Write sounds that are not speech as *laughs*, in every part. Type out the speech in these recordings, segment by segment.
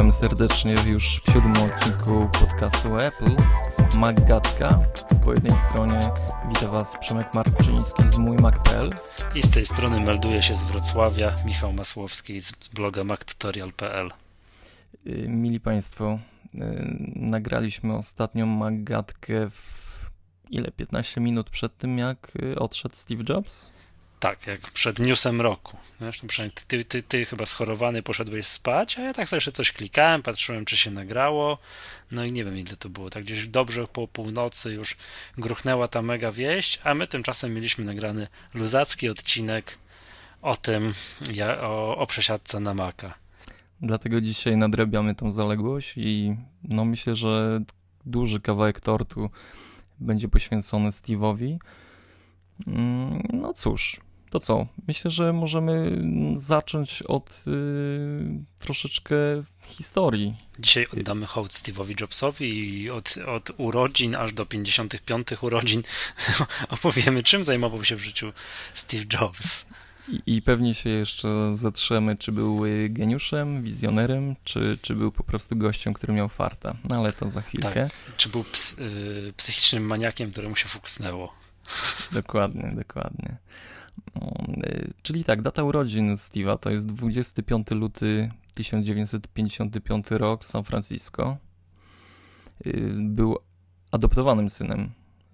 Witamy serdecznie już w siódmym odcinku podcastu Apple. Maggatka. Po jednej stronie witam Was Przemek Marczyński z mój Mac.pl i z tej strony melduje się z Wrocławia Michał Masłowski z bloga mactutorial.pl y, Mili Państwo, y, nagraliśmy ostatnią Maggatkę w ile? 15 minut przed tym, jak y, odszedł Steve Jobs? Tak, jak przed newsem roku. Wiesz, no ty, ty, ty, ty, chyba schorowany poszedłeś spać, a ja tak jeszcze coś klikałem, patrzyłem, czy się nagrało. No i nie wiem, ile to było. Tak gdzieś dobrze po północy już gruchnęła ta mega wieść, a my tymczasem mieliśmy nagrany luzacki odcinek o tym, o, o przesiadce na Maka. Dlatego dzisiaj nadrabiamy tą zaległość i no myślę, że duży kawałek tortu będzie poświęcony Steve'owi. Mm, no cóż, to co? Myślę, że możemy zacząć od yy, troszeczkę historii. Dzisiaj oddamy hołd Steve'owi Jobsowi i od, od urodzin aż do 55 urodzin *laughs* opowiemy, czym zajmował się w życiu Steve Jobs. I, I, pewnie się jeszcze zatrzemy, czy był y, geniuszem, wizjonerem, czy, czy był po prostu gościem, który miał farta. No ale to za chwilkę. Tak. Czy był ps, y, psychicznym maniakiem, któremu się fuksnęło. Dokładnie, dokładnie. No, y, czyli tak, data urodzin Steve'a to jest 25 luty 1955 rok, San Francisco. Y, był adoptowanym synem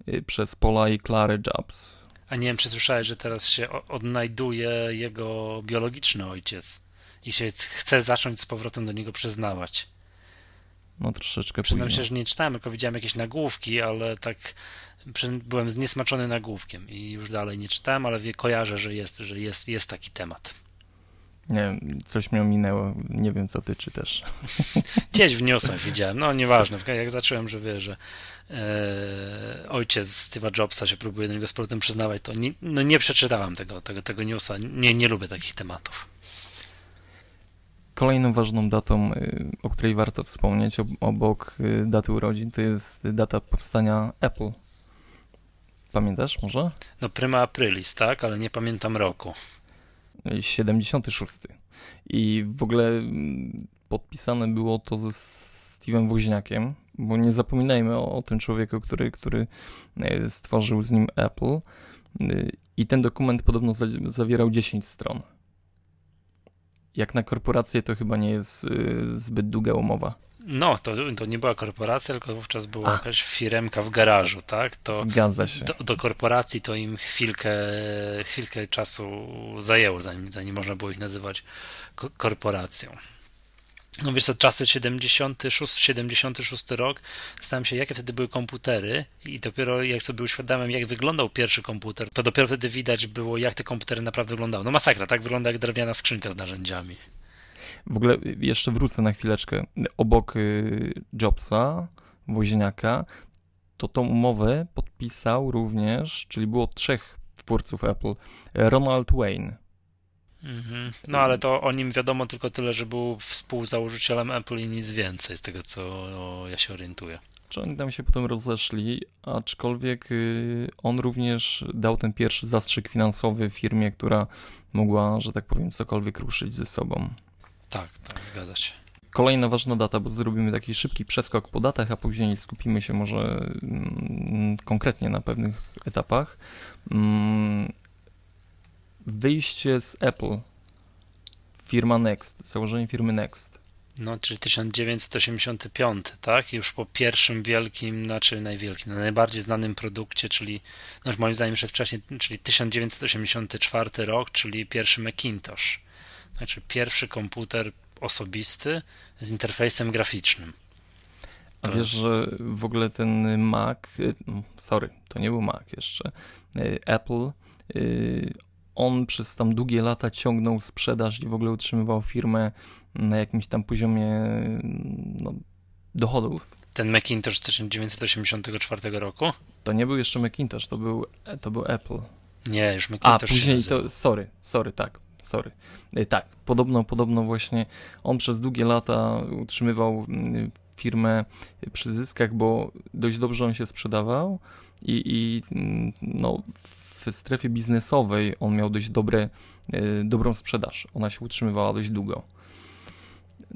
y, przez Paula i Clary Jobs. A nie wiem, czy słyszałeś, że teraz się odnajduje jego biologiczny ojciec i się chce zacząć z powrotem do niego przyznawać. No troszeczkę Przyznam później. się, że nie czytałem, tylko widziałem jakieś nagłówki, ale tak byłem zniesmaczony nagłówkiem i już dalej nie czytałem, ale wie, kojarzę, że jest, że jest, jest taki temat. Nie coś mi ominęło, nie wiem co ty czytasz. *laughs* Gdzieś w newsach widziałem, no nieważne, jak zacząłem, że wie, że e, ojciec Steve'a Jobsa się próbuje do niego z powrotem przyznawać, to nie, no nie przeczytałem tego, tego, tego newsa, nie, nie lubię takich tematów. Kolejną ważną datą, y, o której warto wspomnieć obok y, daty urodzin, to jest data powstania Apple. Pamiętasz może? No prima aprilis, tak, ale nie pamiętam roku. 76. I w ogóle mm, podpisane było to ze Steve'em Woźniakiem, bo nie zapominajmy o, o tym człowieku, który, który e, stworzył z nim Apple. Y, I ten dokument podobno zawierał 10 stron. Jak na korporację to chyba nie jest y, zbyt długa umowa. No, to, to nie była korporacja, tylko wówczas była A. jakaś firemka w garażu, tak? To Zgadza się. Do, do, korporacji to im chwilkę, chwilkę czasu zajęło, zanim, zanim można było ich nazywać korporacją. No wiesz, to czasy 76, 76 rok, stałem się, jakie wtedy były komputery i dopiero jak sobie uświadamiam, jak wyglądał pierwszy komputer, to dopiero wtedy widać było, jak te komputery naprawdę wyglądały. No masakra, tak wygląda jak drewniana skrzynka z narzędziami. W ogóle jeszcze wrócę na chwileczkę. Obok y, Jobsa, Woźniaka, to tą umowę podpisał również, czyli było trzech twórców Apple, Ronald Wayne. Mhm. No ale to o nim wiadomo tylko tyle, że był współzałożycielem Apple i nic więcej, z tego co ja się orientuję. Czy oni tam się potem rozeszli, aczkolwiek y, on również dał ten pierwszy zastrzyk finansowy firmie, która mogła, że tak powiem, cokolwiek ruszyć ze sobą. Tak, tak, zgadza się. Kolejna ważna data, bo zrobimy taki szybki przeskok po datach, a później skupimy się może mm, konkretnie na pewnych etapach. Mm, wyjście z Apple, firma Next, założenie firmy Next. No, czyli 1985, tak? Już po pierwszym wielkim, znaczy najwielkim, najbardziej znanym produkcie, czyli no moim zdaniem jeszcze wcześniej, czyli 1984 rok, czyli pierwszy Macintosh. Znaczy pierwszy komputer osobisty z interfejsem graficznym. A wiesz, że w ogóle ten Mac, y, sorry, to nie był Mac jeszcze, y, Apple, y, on przez tam długie lata ciągnął sprzedaż i w ogóle utrzymywał firmę na jakimś tam poziomie no, dochodów. Ten Macintosh z 1984 roku? To nie był jeszcze Macintosh, to był, to był Apple. Nie, już Macintosh. A, później to, sorry, sorry, tak, sorry. E, tak, podobno, podobno właśnie on przez długie lata utrzymywał firmę przy zyskach, bo dość dobrze on się sprzedawał i, i no, w strefie biznesowej on miał dość dobre, e, dobrą sprzedaż. Ona się utrzymywała dość długo.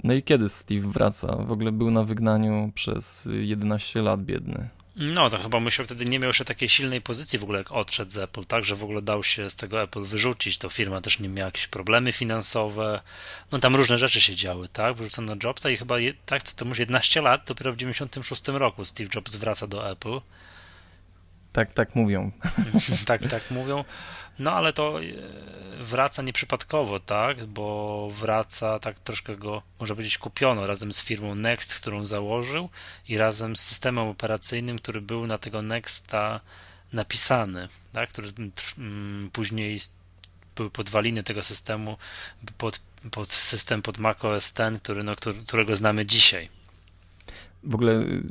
No i kiedy Steve wraca? W ogóle był na wygnaniu przez 11 lat biedny. No, to chyba musiał wtedy nie miał jeszcze takiej silnej pozycji w ogóle, jak odszedł z Apple, tak, że w ogóle dał się z tego Apple wyrzucić. To firma też nie miała jakieś problemy finansowe. No tam różne rzeczy się działy, tak? Wyrzucono Jobsa i chyba, tak, to już 11 lat, dopiero w 96 roku Steve Jobs wraca do Apple. Tak, tak mówią. *laughs* tak, tak mówią. No ale to e, wraca nieprzypadkowo, tak? Bo wraca tak troszkę go, można powiedzieć, kupiono razem z firmą Next, którą założył i razem z systemem operacyjnym, który był na tego Nexta napisany, tak? Który mm, później były podwaliny tego systemu pod, pod system pod macOS X, który, no, którego znamy dzisiaj. W ogóle y,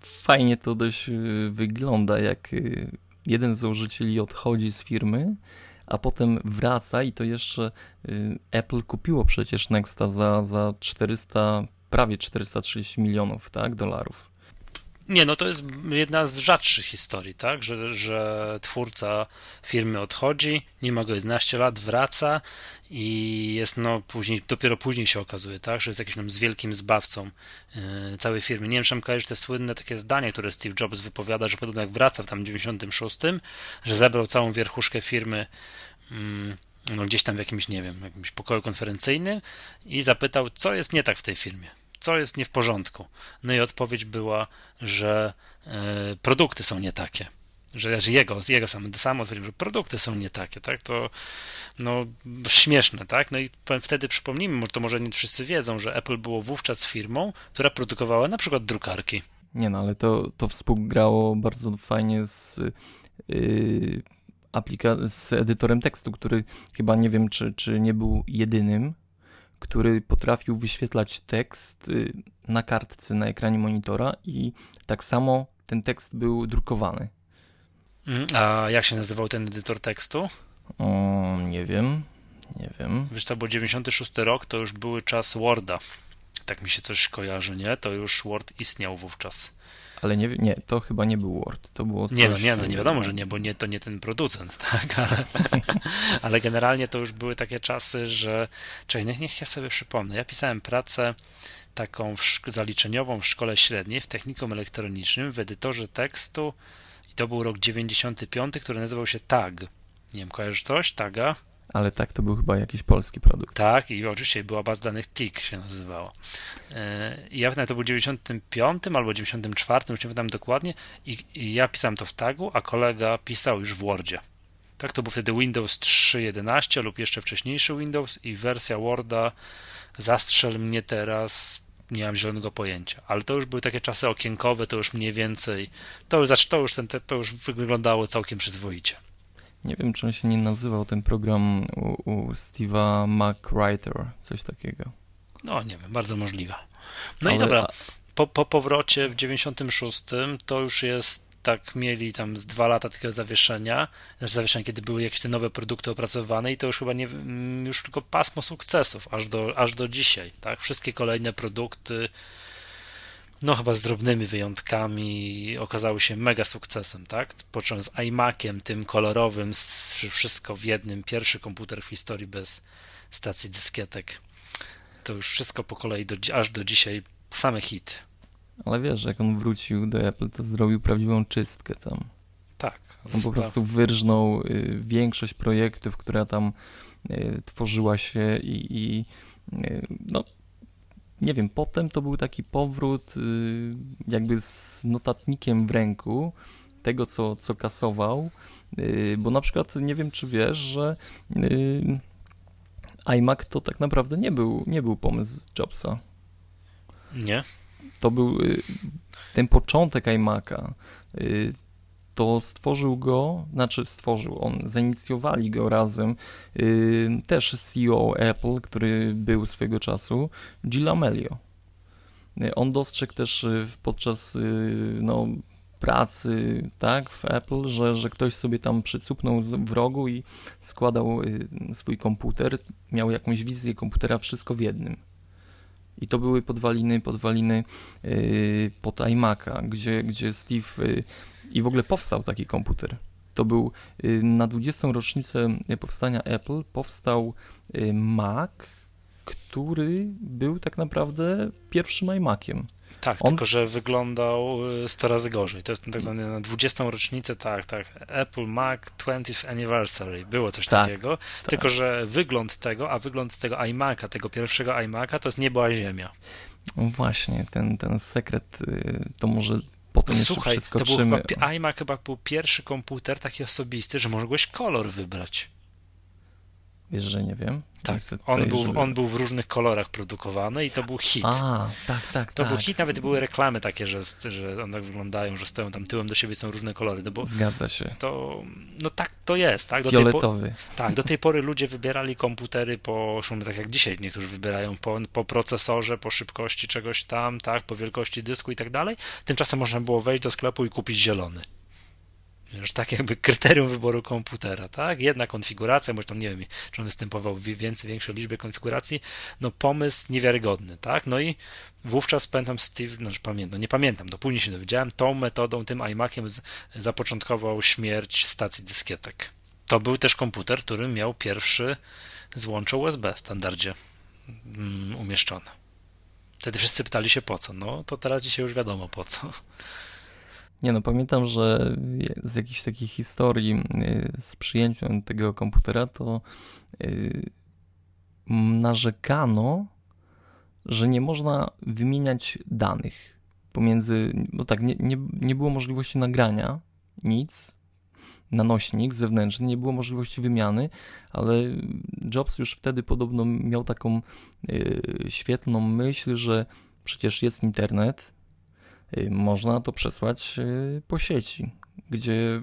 fajnie to dość y, wygląda, jak y, jeden z założycieli odchodzi z firmy, a potem wraca i to jeszcze Apple kupiło przecież Nexta za, za 400, prawie 430 milionów tak, dolarów. Nie, no to jest jedna z rzadszych historii, tak? Że, że twórca firmy odchodzi, nie ma go 11 lat, wraca i jest no później, dopiero później się okazuje, tak? Że jest jakimś tam z wielkim zbawcą yy, całej firmy. Nie wiem, czy te słynne takie zdanie, które Steve Jobs wypowiada, że podobno jak wraca w tam 96, że zebrał całą wierchuszkę firmy yy, no gdzieś tam w jakimś, nie wiem, jakimś pokoju konferencyjnym i zapytał, co jest nie tak w tej firmie co jest nie w porządku. No i odpowiedź była, że e, produkty są nie takie. Że, że jego, jego sam, sam odpowiedział, że produkty są nie takie, tak? To no, śmieszne, tak? No i wtedy przypomnijmy, to może nie wszyscy wiedzą, że Apple było wówczas firmą, która produkowała na przykład drukarki. Nie no, ale to, to współgrało bardzo fajnie z yy, aplika- z edytorem tekstu, który chyba nie wiem, czy, czy nie był jedynym, który potrafił wyświetlać tekst y, na kartce na ekranie monitora i tak samo ten tekst był drukowany. Mhm. A jak się nazywał ten edytor tekstu? O, nie wiem, nie wiem. Wiesz co, bo 96 rok to już były czas Worda. Tak mi się coś kojarzy, nie? To już Word istniał wówczas. Ale nie, nie, to chyba nie był Word, to było coś... Nie, no, nie, no, nie wiadomo, że nie, bo nie, to nie ten producent, *laughs* tak, ale, *laughs* ale generalnie to już były takie czasy, że, czekaj, niech, niech ja sobie przypomnę, ja pisałem pracę taką w, zaliczeniową w szkole średniej w technikum elektronicznym w edytorze tekstu i to był rok 95, który nazywał się TAG. Nie wiem, kojarzysz coś? TAGA? Ale tak, to był chyba jakiś polski produkt. Tak, i oczywiście była baza danych TIK się nazywała. E, I ja pamiętam, to był 95 albo 94, już nie pamiętam dokładnie, i, i ja pisałem to w tagu, a kolega pisał już w Wordzie. Tak, to był wtedy Windows 3.11 lub jeszcze wcześniejszy Windows i wersja Worda zastrzel mnie teraz, nie mam zielonego pojęcia, ale to już były takie czasy okienkowe, to już mniej więcej, to już, to już, ten, to już wyglądało całkiem przyzwoicie. Nie wiem, czy on się nie nazywał ten program u, u Steve'a McWriter, coś takiego. No, nie wiem, bardzo możliwe. No Ale... i dobra, po, po powrocie w 96 to już jest tak mieli tam z dwa lata takiego zawieszenia, znaczy zawieszenia, kiedy były jakieś te nowe produkty opracowane i to już chyba nie, mm, już tylko pasmo sukcesów, aż do, aż do dzisiaj, tak? Wszystkie kolejne produkty no chyba z drobnymi wyjątkami, okazały się mega sukcesem, tak? Począwszy z iMaciem, tym kolorowym, wszystko w jednym, pierwszy komputer w historii bez stacji dyskietek. To już wszystko po kolei, do, aż do dzisiaj same hit. Ale wiesz, jak on wrócił do Apple, to zrobił prawdziwą czystkę tam. Tak. On po prostu wyrżnął y, większość projektów, która tam y, tworzyła się i, i y, no, nie wiem, potem to był taki powrót y, jakby z notatnikiem w ręku tego, co, co kasował, y, bo na przykład nie wiem, czy wiesz, że y, iMac to tak naprawdę nie był, nie był pomysł Jobsa. Nie. To był ten początek iMac'a to stworzył go, znaczy stworzył on, zainicjowali go razem yy, też CEO Apple, który był swego czasu, Gil Amelio. Y, on dostrzegł też y, podczas yy, no, pracy tak, w Apple, że, że ktoś sobie tam przycupnął w rogu i składał swój komputer, miał jakąś wizję komputera, wszystko w jednym. I to były podwaliny, podwaliny pod iMac'a, gdzie, gdzie Steve i w ogóle powstał taki komputer. To był yy, na 20. rocznicę powstania Apple powstał yy, Mac który był tak naprawdę pierwszym iMaciem. Tak, On... tylko że wyglądał 100 y, razy gorzej. To jest tak zwany na 20. rocznicę, tak, tak. Apple Mac 20th Anniversary. Było coś tak, takiego. Tak. Tylko, że wygląd tego, a wygląd tego iMac'a, tego pierwszego iMac'a, to jest niebo a ziemia. No właśnie, ten, ten sekret y, to może potem Słuchaj, to był chyba, iMac chyba był pierwszy komputer taki osobisty, że mogłeś kolor wybrać. Wiesz, że nie wiem? Tak, on był, żeby... on był w różnych kolorach produkowany i to był hit. A, tak, tak, To tak. był hit, nawet były reklamy takie, że, że one tak wyglądają, że stoją tam tyłem do siebie, są różne kolory. No bo Zgadza się. To, no tak to jest, tak? Do Fioletowy. Tej po... tak, do tej pory ludzie wybierali komputery po, tak jak dzisiaj niektórzy wybierają, po, po procesorze, po szybkości czegoś tam, tak, po wielkości dysku i tak dalej. Tymczasem można było wejść do sklepu i kupić zielony już tak jakby kryterium wyboru komputera, tak? Jedna konfiguracja, może tam nie wiem, czy on występował w więcej, większej liczbie konfiguracji, no pomysł niewiarygodny, tak? No i wówczas pamiętam Steve, znaczy pamiętam, nie pamiętam, to później się dowiedziałem, tą metodą, tym iMaciem zapoczątkował śmierć stacji dyskietek. To był też komputer, który miał pierwszy złącze USB w standardzie um, umieszczone. Wtedy wszyscy pytali się po co. No to teraz dzisiaj już wiadomo po co. Nie no, pamiętam, że z jakichś takich historii y, z przyjęciem tego komputera to y, narzekano, że nie można wymieniać danych pomiędzy, bo tak, nie, nie, nie było możliwości nagrania, nic, na nośnik zewnętrzny, nie było możliwości wymiany, ale Jobs już wtedy podobno miał taką y, świetną myśl, że przecież jest internet, można to przesłać y, po sieci, gdzie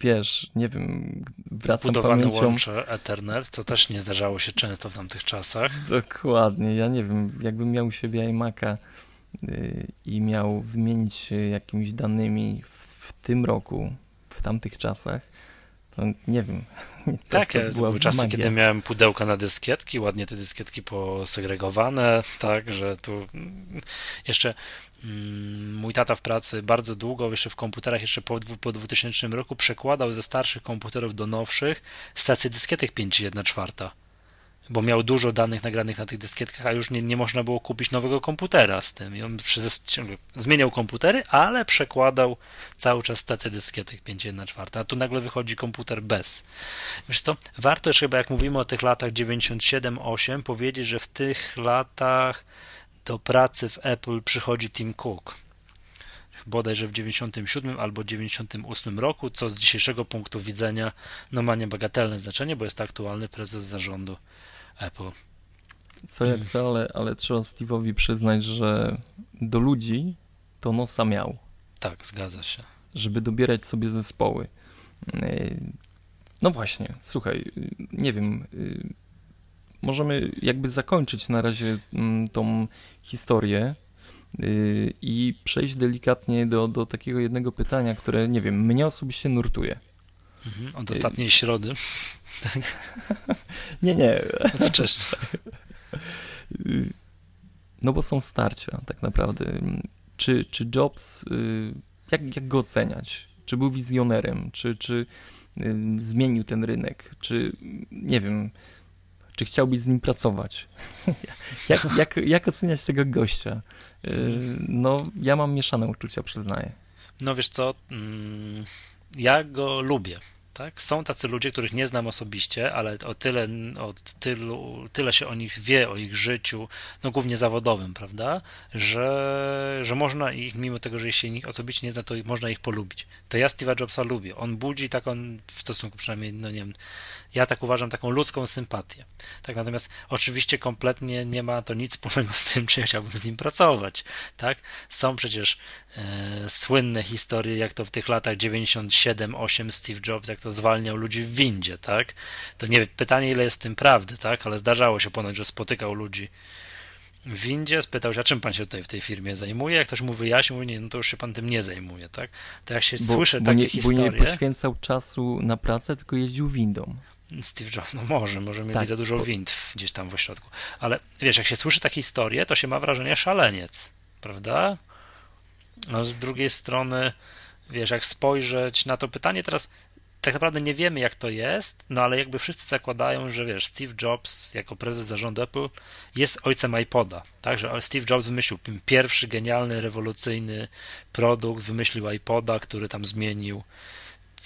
wiesz, nie wiem, wracam Budowane pamięcią... łącze Ethernet, co też nie zdarzało się często w tamtych czasach. Dokładnie, ja nie wiem, jakbym miał u siebie iMac'a y, i miał wymienić się jakimiś danymi w tym roku, w tamtych czasach, to *laughs* nie wiem. To, tak, to były czasy, magia. kiedy miałem pudełka na dyskietki, ładnie te dyskietki posegregowane, *laughs* tak, że tu jeszcze Mm, mój tata w pracy bardzo długo, jeszcze w komputerach, jeszcze po, po 2000 roku, przekładał ze starszych komputerów do nowszych stacje dyskietek 5.1 czwarta bo miał dużo danych nagranych na tych dyskietkach, a już nie, nie można było kupić nowego komputera z tym. I on przez, zmieniał komputery, ale przekładał cały czas stację dyskietek 5.1 czwarta, a tu nagle wychodzi komputer bez. Wiesz co, warto jeszcze chyba jak mówimy o tych latach 97-8 powiedzieć, że w tych latach do pracy w Apple przychodzi Tim Cook. Bodajże w 97 albo 98 roku, co z dzisiejszego punktu widzenia no ma niebagatelne znaczenie, bo jest aktualny prezes zarządu Apple. Co jak co, ale, ale trzeba Steve'owi przyznać, że do ludzi to nosa miał. Tak, zgadza się. Żeby dobierać sobie zespoły. No właśnie, słuchaj, nie wiem, możemy jakby zakończyć na razie mm, tą historię y, i przejść delikatnie do, do takiego jednego pytania, które, nie wiem, mnie osobiście nurtuje. Mhm, od ostatniej środy. *laughs* nie, nie. *laughs* Wcześniej. No bo są starcia tak naprawdę. Czy, czy Jobs, y, jak, jak go oceniać? Czy był wizjonerem? Czy, czy y, zmienił ten rynek? Czy, nie wiem, czy chciałbyś z nim pracować? *laughs* jak, jak, jak oceniać tego gościa? Y, no, ja mam mieszane uczucia, przyznaję. No wiesz co, mm, ja go lubię. Tak? Są tacy ludzie, których nie znam osobiście, ale o tyle, o tylu, tyle się o nich wie, o ich życiu, no głównie zawodowym, prawda, że, że można ich, mimo tego, że się ich osobiście nie zna, to można ich polubić. To ja Steve'a Jobsa lubię. On budzi taką, w stosunku przynajmniej, no nie wiem, ja tak uważam, taką ludzką sympatię. Tak, natomiast oczywiście kompletnie nie ma to nic wspólnego z tym, czy ja chciałbym z nim pracować. Tak? Są przecież e, słynne historie, jak to w tych latach 97-8 Steve Jobs, jak to zwalniał ludzi w windzie, tak? To nie pytanie, ile jest w tym prawdy, tak? Ale zdarzało się ponoć, że spotykał ludzi w windzie, spytał się, a czym pan się tutaj w tej firmie zajmuje? Jak ktoś mu wyjaśnił, mówi, nie, no to już się pan tym nie zajmuje, tak? To jak się bo, słyszy bo takie nie, historie... Bo nie poświęcał czasu na pracę, tylko jeździł windą. Steve Jobs, no może, może mieli tak, za dużo wind gdzieś tam w ośrodku. Ale wiesz, jak się słyszy takie historie, to się ma wrażenie szaleniec, prawda? No z drugiej strony, wiesz, jak spojrzeć na to pytanie teraz, tak naprawdę nie wiemy, jak to jest, no ale jakby wszyscy zakładają, że wiesz, Steve Jobs jako prezes zarządu Apple jest ojcem iPoda, tak, że Steve Jobs wymyślił pierwszy genialny, rewolucyjny produkt, wymyślił iPoda, który tam zmienił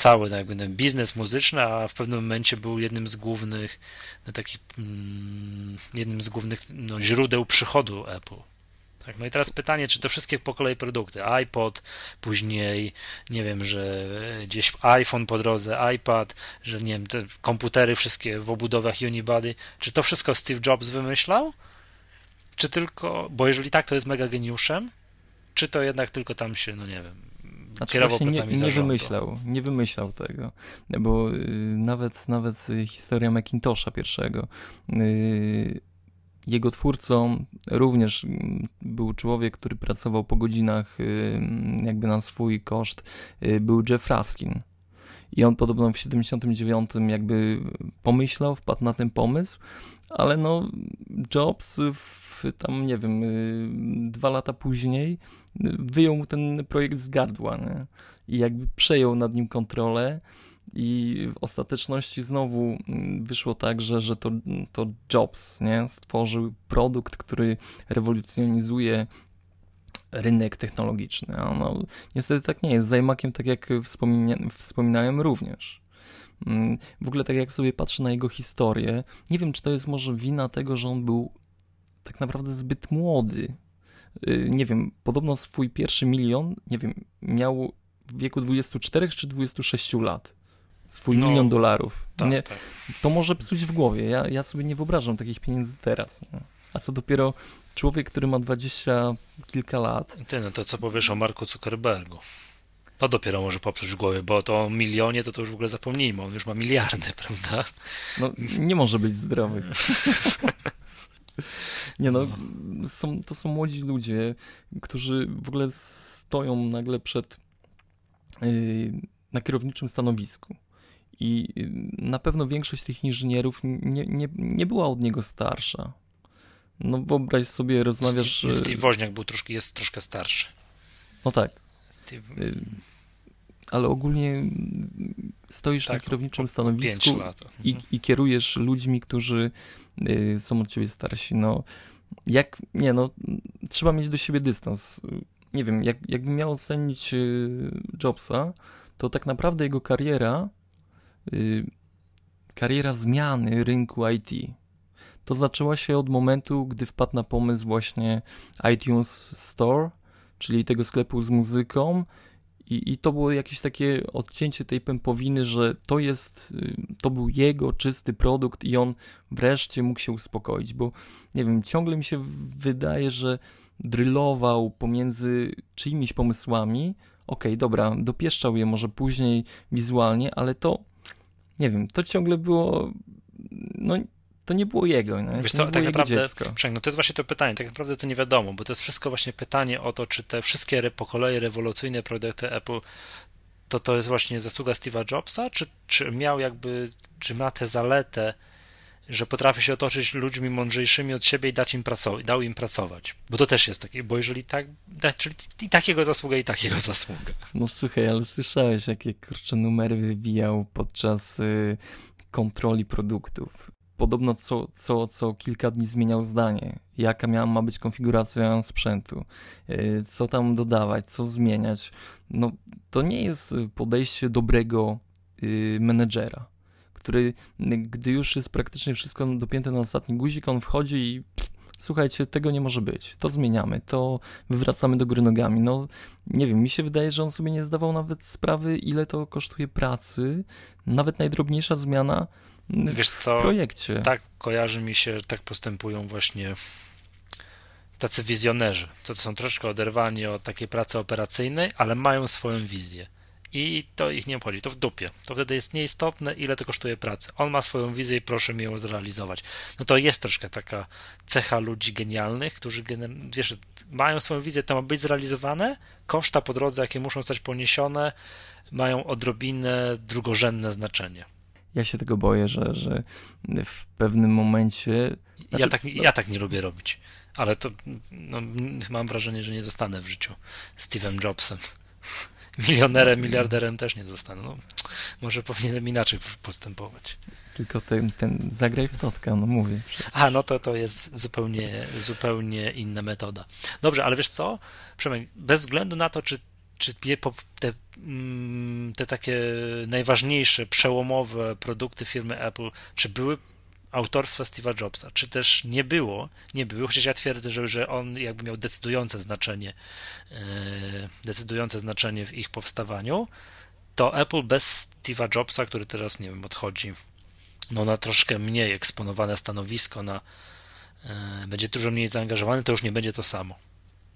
cały jakby ten biznes muzyczny, a w pewnym momencie był jednym z głównych no, takich, mm, jednym z głównych no, źródeł przychodu Apple. Tak, no i teraz pytanie, czy to wszystkie po kolei produkty, iPod, później, nie wiem, że gdzieś iPhone po drodze, iPad, że nie wiem, te komputery wszystkie w obudowach Unibody, czy to wszystko Steve Jobs wymyślał? Czy tylko, bo jeżeli tak, to jest mega geniuszem, czy to jednak tylko tam się, no nie wiem, znaczy kierował nie, nie wymyślał, nie wymyślał tego, bo y, nawet, nawet historia Macintosha pierwszego, y, jego twórcą również mm, był człowiek, który pracował po godzinach y, jakby na swój koszt, był Jeff Raskin. I on podobno w 79 jakby pomyślał, wpadł na ten pomysł, ale no Jobs w, tam, nie wiem, dwa lata później wyjął ten projekt z gardła nie? i jakby przejął nad nim kontrolę i w ostateczności znowu mm, wyszło tak, że, że to, to Jobs nie? stworzył produkt, który rewolucjonizuje rynek technologiczny. A no, niestety tak nie jest. Z iMaciem, tak jak wspominałem, również. Mm, w ogóle tak jak sobie patrzę na jego historię, nie wiem, czy to jest może wina tego, że on był tak naprawdę zbyt młody. Y, nie wiem, podobno swój pierwszy milion, nie wiem, miał w wieku 24 czy 26 lat swój no, milion dolarów. Tak, nie, tak. To może psuć w głowie. Ja, ja sobie nie wyobrażam takich pieniędzy teraz. Nie? A co dopiero człowiek, który ma dwadzieścia kilka lat. Ty, no to co powiesz o Marku Zuckerbergu? To dopiero może popsuć w głowie, bo to o milionie to, to już w ogóle zapomnijmy. On już ma miliardy, *laughs* prawda? No, nie może być zdrowy. *laughs* Nie no, są, to są młodzi ludzie, którzy w ogóle stoją nagle przed yy, na kierowniczym stanowisku. I y, na pewno większość tych inżynierów nie, nie, nie była od niego starsza. No wyobraź sobie, rozmawiasz... Steve, Steve Woźniak był troszkę, jest troszkę starszy. No tak. Steve... Y, ale ogólnie stoisz tak, na kierowniczym stanowisku i, mhm. i, kierujesz ludźmi, którzy y, są od ciebie starsi. No, jak, nie no, trzeba mieć do siebie dystans. Nie wiem, jak, jakbym miał ocenić Jobsa, to tak naprawdę jego kariera Y, kariera zmiany rynku IT. To zaczęła się od momentu, gdy wpadł na pomysł właśnie iTunes Store, czyli tego sklepu z muzyką. I, I to było jakieś takie odcięcie tej pępowiny, że to jest, y, to był jego czysty produkt i on wreszcie mógł się uspokoić, bo nie wiem, ciągle mi się wydaje, że drylował pomiędzy czyimiś pomysłami. Okej, okay, dobra, dopieszczał je może później wizualnie, ale to nie wiem, to ciągle było, no to nie było jego. Nie? Wiesz co, tak naprawdę, no to jest właśnie to pytanie, tak naprawdę to nie wiadomo, bo to jest wszystko właśnie pytanie o to, czy te wszystkie po kolei rewolucyjne produkty Apple to to jest właśnie zasługa Steve'a Jobsa, czy, czy miał jakby, czy ma tę zaletę że potrafi się otoczyć ludźmi mądrzejszymi od siebie i dać im pracować, dał im pracować. Bo to też jest takie, bo jeżeli tak, czyli i takiego zasługa, i takiego *laughs* zasługa. No słuchaj, ale słyszałeś, jakie kurcze numery wywijał podczas y, kontroli produktów. Podobno co, co, co kilka dni zmieniał zdanie, jaka miała, ma być konfiguracja sprzętu, y, co tam dodawać, co zmieniać. No to nie jest podejście dobrego y, menedżera który, gdy już jest praktycznie wszystko dopięte na ostatni guzik, on wchodzi i słuchajcie, tego nie może być, to zmieniamy, to wywracamy do góry nogami. No, nie wiem, mi się wydaje, że on sobie nie zdawał nawet sprawy, ile to kosztuje pracy, nawet najdrobniejsza zmiana Wiesz co, w projekcie. Tak kojarzy mi się, tak postępują właśnie tacy wizjonerzy. To są troszkę oderwani od takiej pracy operacyjnej, ale mają swoją wizję i to ich nie obchodzi, to w dupie. To wtedy jest nieistotne, ile to kosztuje pracy. On ma swoją wizję i proszę mi ją zrealizować. No to jest troszkę taka cecha ludzi genialnych, którzy wiesz, mają swoją wizję, to ma być zrealizowane, koszta po drodze, jakie muszą zostać poniesione, mają odrobinę drugorzędne znaczenie. Ja się tego boję, że, że w pewnym momencie. Znaczy, ja, tak, ja tak nie lubię robić, ale to no, mam wrażenie, że nie zostanę w życiu Steve'em Jobsem. *laughs* milionerem, miliarderem też nie zostanę. No, może powinienem inaczej postępować. Tylko ten, ten zagraj w totka, no mówię. A, no to to jest zupełnie, zupełnie inna metoda. Dobrze, ale wiesz co, Przemek, bez względu na to, czy, czy te, mm, te takie najważniejsze, przełomowe produkty firmy Apple, czy były autorstwa Steve'a Jobsa, czy też nie było, nie było, chociaż ja twierdzę, że, że on jakby miał decydujące znaczenie, e, decydujące znaczenie w ich powstawaniu, to Apple bez Steve'a Jobsa, który teraz, nie wiem, odchodzi no, na troszkę mniej eksponowane stanowisko, na, e, będzie dużo mniej zaangażowany, to już nie będzie to samo.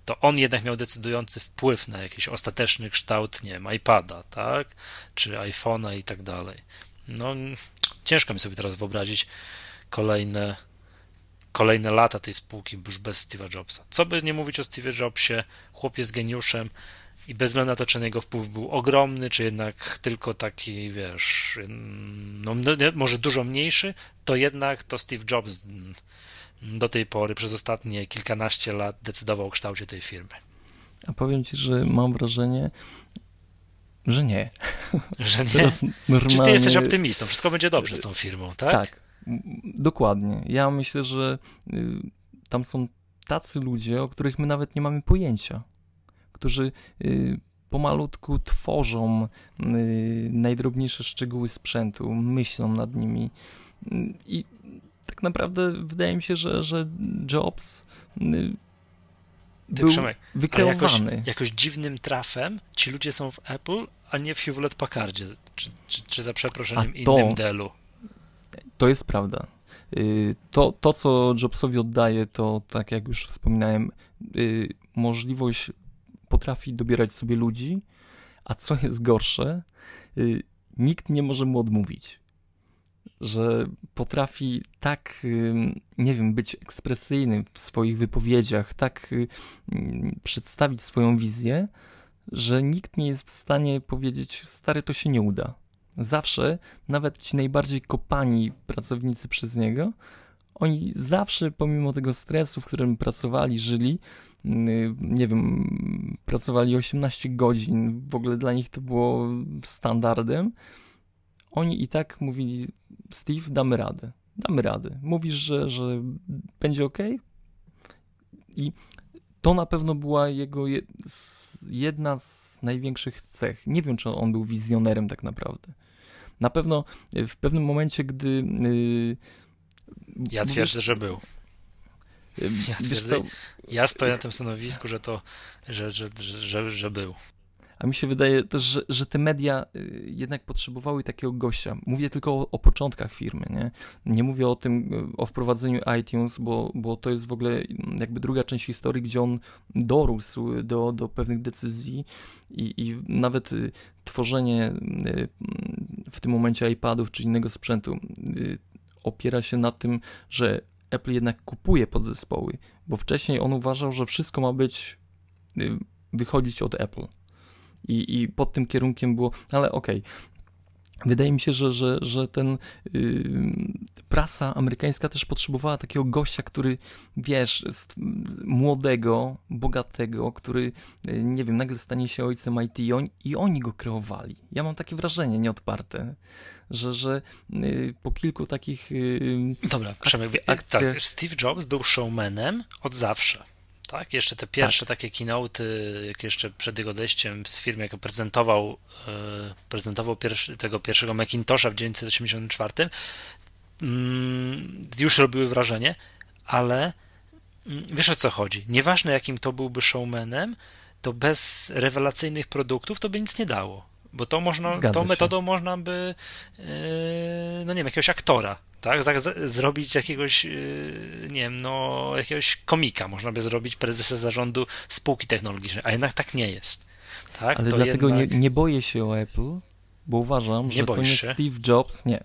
To on jednak miał decydujący wpływ na jakiś ostateczny kształt, nie wiem, iPada, tak, czy iPhone'a i tak dalej. No, ciężko mi sobie teraz wyobrazić kolejne, kolejne lata tej spółki już bez Steve'a Jobsa. Co by nie mówić o Steve'ie Jobsie, chłop jest geniuszem, i bez względu na to, czy jego wpływ był ogromny, czy jednak tylko taki, wiesz, no, no może dużo mniejszy, to jednak to Steve Jobs do tej pory, przez ostatnie kilkanaście lat decydował o kształcie tej firmy. A powiem ci, że mam wrażenie, że nie. Że nie? Teraz normalnie... Czy ty jesteś optymistą? Wszystko będzie dobrze z tą firmą, tak? Tak, dokładnie. Ja myślę, że y, tam są tacy ludzie, o których my nawet nie mamy pojęcia którzy y, pomalutku tworzą y, najdrobniejsze szczegóły sprzętu, myślą nad nimi. I tak naprawdę wydaje mi się, że, że Jobs był Przemek. Jakoś, jakoś, dziwnym trafem ci ludzie są w Apple, a nie w Hewlett Packardzie, czy, czy, czy za przeproszeniem to, innym Dellu. To jest prawda. To, to, co Jobsowi oddaje, to tak jak już wspominałem, możliwość potrafi dobierać sobie ludzi, a co jest gorsze, y, nikt nie może mu odmówić. Że potrafi tak, nie wiem, być ekspresyjny w swoich wypowiedziach, tak y, przedstawić swoją wizję, że nikt nie jest w stanie powiedzieć, stary, to się nie uda. Zawsze, nawet ci najbardziej kopani pracownicy przez niego, oni zawsze, pomimo tego stresu, w którym pracowali, żyli, Y, nie wiem, pracowali 18 godzin, w ogóle dla nich to było standardem. Oni i tak mówili, Steve, damy radę, damy radę. Mówisz, że, że będzie ok? I to na pewno była jego jedna z największych cech. Nie wiem, czy on był wizjonerem tak naprawdę. Na pewno w pewnym momencie, gdy. Yy, ja twierdzę, że był. Ja, twierdzę, ja stoję na tym stanowisku, że to, że, że, że, że był. A mi się wydaje też, że, że te media y, jednak potrzebowały takiego gościa. Mówię tylko o, o, początkach firmy, nie? Nie mówię o tym, y, o wprowadzeniu iTunes, bo, bo to jest w ogóle jakby druga część historii, gdzie on dorósł do, do pewnych decyzji i, i nawet y, tworzenie w tym momencie iPadów czy innego sprzętu opiera się na tym, że Apple jednak kupuje podzespoły, bo wcześniej on uważał, że wszystko ma być, wychodzić od Apple. I, i pod tym kierunkiem było, ale okej, okay. Wydaje mi się, że, że, że ten yy, prasa amerykańska też potrzebowała takiego gościa, który, wiesz, młodego, bogatego, który, yy, nie wiem, nagle stanie się ojcem IT i, on, i oni go kreowali. Ja mam takie wrażenie nieodparte, że, że yy, po kilku takich. Y, Dobra, Przemek, akcjach... tak, Steve Jobs był showmanem od zawsze tak? Jeszcze te pierwsze tak. takie keynote, jak jeszcze przed jego odejściem z firmy, jak prezentował, e, prezentował pierwszy, tego pierwszego Macintosha w 1984, mm, już robiły wrażenie, ale mm, wiesz o co chodzi. Nieważne jakim to byłby showmanem, to bez rewelacyjnych produktów to by nic nie dało. Bo to można, Zgadza tą się. metodą można by, e, no nie wiem, jakiegoś aktora tak? Zrobić jakiegoś, yy, nie wiem, no, jakiegoś komika można by zrobić prezesa zarządu spółki technologicznej, a jednak tak nie jest. Tak? Ale to dlatego jednak... nie, nie boję się o Apple, bo uważam, nie że to nie? Steve Jobs, nie,